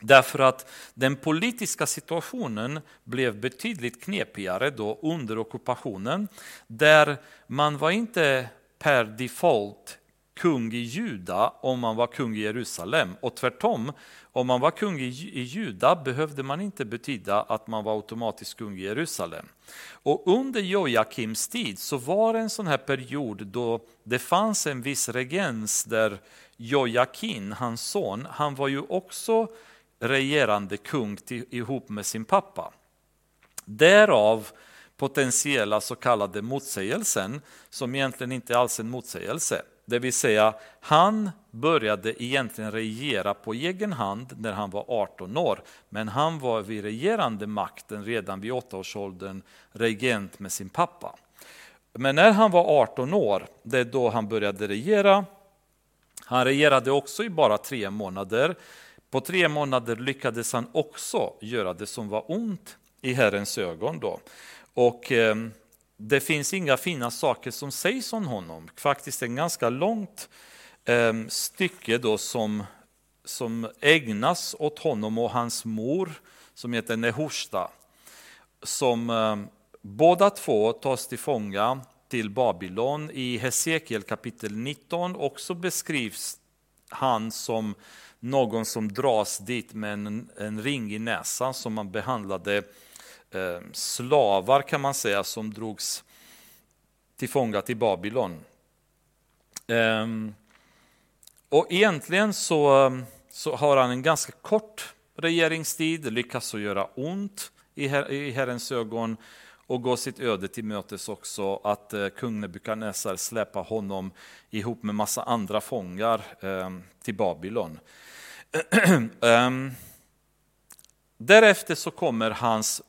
Därför att den politiska situationen blev betydligt knepigare då under ockupationen, där man var inte per default kung i Juda om man var kung i Jerusalem. Och tvärtom, om man var kung i, Juda behövde man inte betyda att man var automatiskt kung i Jerusalem. Och under Jojakims tid så var det en sån här period då det fanns en viss regens där Jojakin, hans son, han var ju också regerande kung till, ihop med sin pappa. Därav potentiella så kallade motsägelsen som egentligen inte alls är en motsägelse. Det vill säga, han började egentligen regera på egen hand när han var 18 år, men han var vid regerande makten redan vid 8-årsåldern, regent med sin pappa. Men när han var 18 år, det är då han började regera. Han regerade också i bara tre månader. På tre månader lyckades han också göra det som var ont i Herrens ögon. Då. Och eh, det finns inga fina saker som sägs om honom. Faktiskt ett ganska långt eh, stycke då som, som ägnas åt honom och hans mor som heter Nehushta. Som eh, båda två tas till fånga till Babylon. I Hesekiel kapitel 19 också beskrivs han som någon som dras dit med en, en ring i näsan som man behandlade Ehm, slavar kan man säga som drogs till fånga till Babylon. Ehm, och egentligen så, ehm, så har han en ganska kort regeringstid, lyckas att göra ont i, her, i Herrens ögon och gå sitt öde till mötes också att eh, kung Nebukadnessar släppa honom ihop med massa andra fångar eh, till Babylon. eh, därefter så kommer hans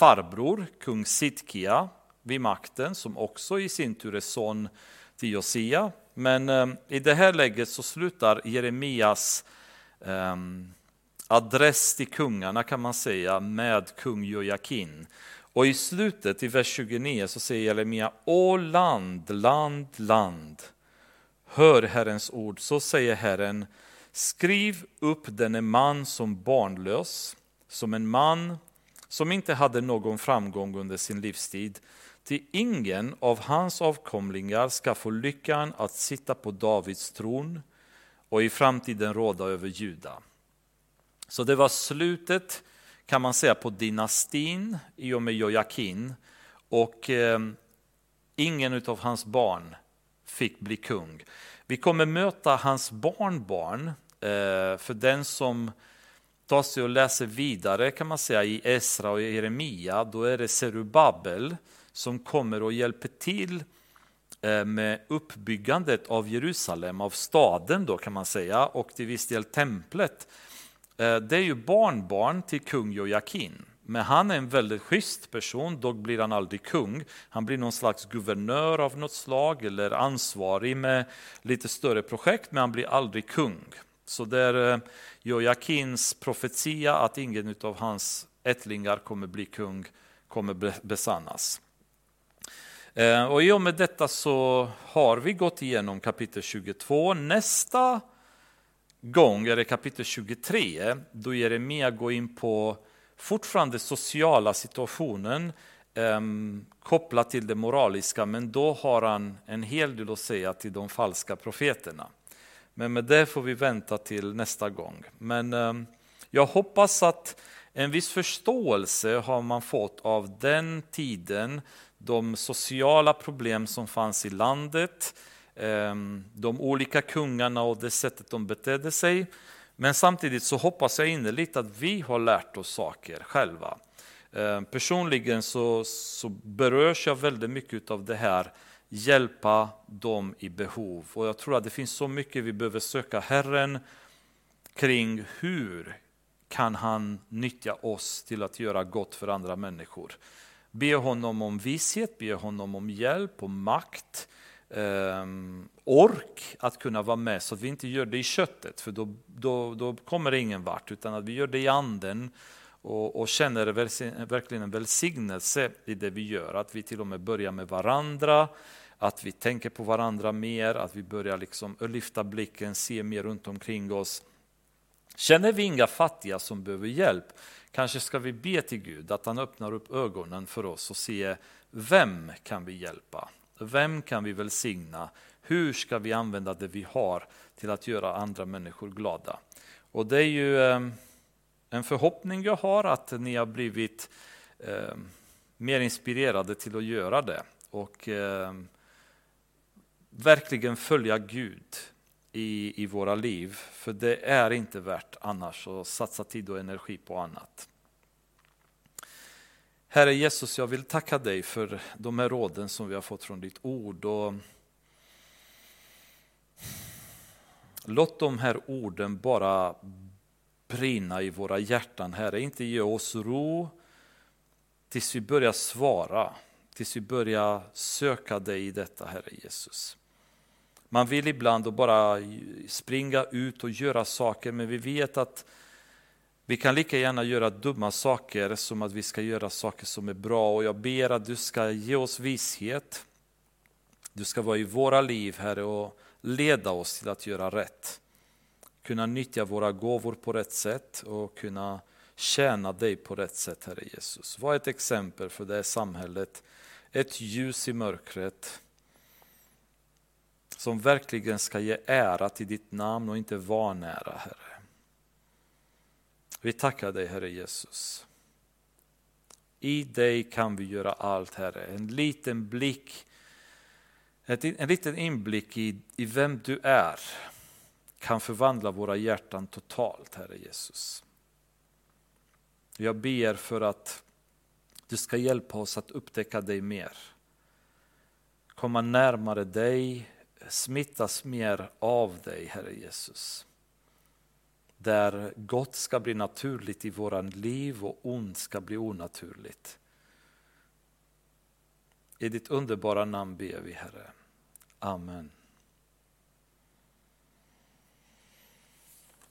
farbror, kung Sidkia, vid makten, som också i sin tur är son till Josia. Men eh, i det här läget så slutar Jeremias eh, adress till kungarna kan man säga med kung Jojakin. Och i slutet, i vers 29, så säger Jeremia, Å land, land, land, hör Herrens ord. Så säger Herren, skriv upp denne man som barnlös, som en man som inte hade någon framgång under sin livstid, till ingen av hans avkomlingar ska få lyckan att sitta på Davids tron och i framtiden råda över Juda. Så det var slutet kan man säga på dynastin i och med Jojakin och eh, ingen av hans barn fick bli kung. Vi kommer möta hans barnbarn, eh, för den som tar sig och läser vidare kan man säga i Esra och Jeremia, då är det Serubabel som kommer och hjälper till eh, med uppbyggandet av Jerusalem, av staden då kan man säga, och till viss del templet. Eh, det är ju barnbarn till kung Jojakin, Men han är en väldigt schysst person, dock blir han aldrig kung. Han blir någon slags guvernör av något slag eller ansvarig med lite större projekt, men han blir aldrig kung. Så det är eh, Jojakins profetia att ingen av hans ättlingar kommer bli kung kommer besannas. Eh, och i och med detta så har vi gått igenom kapitel 22. Nästa gång är det kapitel 23 då Jeremia går in på fortfarande sociala situationen eh, kopplat till det moraliska, men då har han en hel del att säga till de falska profeterna. Men med det får vi vänta till nästa gång. Men ehm, jag hoppas att en viss förståelse har man fått av den tiden, de sociala problem som fanns i landet, ehm, de olika kungarna och det sättet de betedde sig. Men samtidigt så hoppas jag innerligt att vi har lärt oss saker själva. Ehm, personligen så, så berörs jag väldigt mycket av det här, hjälpa dem i behov. Och jag tror att det finns så mycket vi behöver söka Herren kring hur kan han nyttja oss till att göra gott för andra människor. Be honom om vishet, be honom om hjälp och makt eh, ork att kunna vara med så att vi inte gör det i köttet för då, då, då kommer det ingen vart utan att vi gör det i anden och, och känner verkligen en välsignelse i det vi gör. Att vi till och med börjar med varandra, att vi tänker på varandra mer, att vi börjar liksom lyfta blicken, se mer runt omkring oss. Känner vi inga fattiga som behöver hjälp, kanske ska vi be till Gud att han öppnar upp ögonen för oss och se vem kan vi hjälpa? Vem kan vi välsigna? Hur ska vi använda det vi har till att göra andra människor glada? Och det är ju ehm, en förhoppning jag har att ni har blivit eh, mer inspirerade till att göra det och eh, verkligen följa Gud i, i våra liv. För det är inte värt annars att satsa tid och energi på annat. Herre Jesus, jag vill tacka dig för de här råden som vi har fått från ditt ord. Och låt de här orden bara brinna i våra hjärtan, Herre. Inte ge oss ro tills vi börjar svara, tills vi börjar söka dig i detta, Herre Jesus. Man vill ibland bara springa ut och göra saker, men vi vet att vi kan lika gärna göra dumma saker som att vi ska göra saker som är bra. Och jag ber att du ska ge oss vishet. Du ska vara i våra liv, Herre, och leda oss till att göra rätt. Kunna nyttja våra gåvor på rätt sätt och kunna tjäna dig på rätt sätt, Herre Jesus. Var ett exempel för det här samhället, ett ljus i mörkret som verkligen ska ge ära till ditt namn och inte vanära, Herre. Vi tackar dig Herre Jesus. I dig kan vi göra allt Herre. En liten blick, en liten inblick i, i vem du är kan förvandla våra hjärtan totalt Herre Jesus. Jag ber för att du ska hjälpa oss att upptäcka dig mer. Komma närmare dig, smittas mer av dig Herre Jesus där gott ska bli naturligt i våra liv och ont ska bli onaturligt. I ditt underbara namn ber vi Herre. Amen.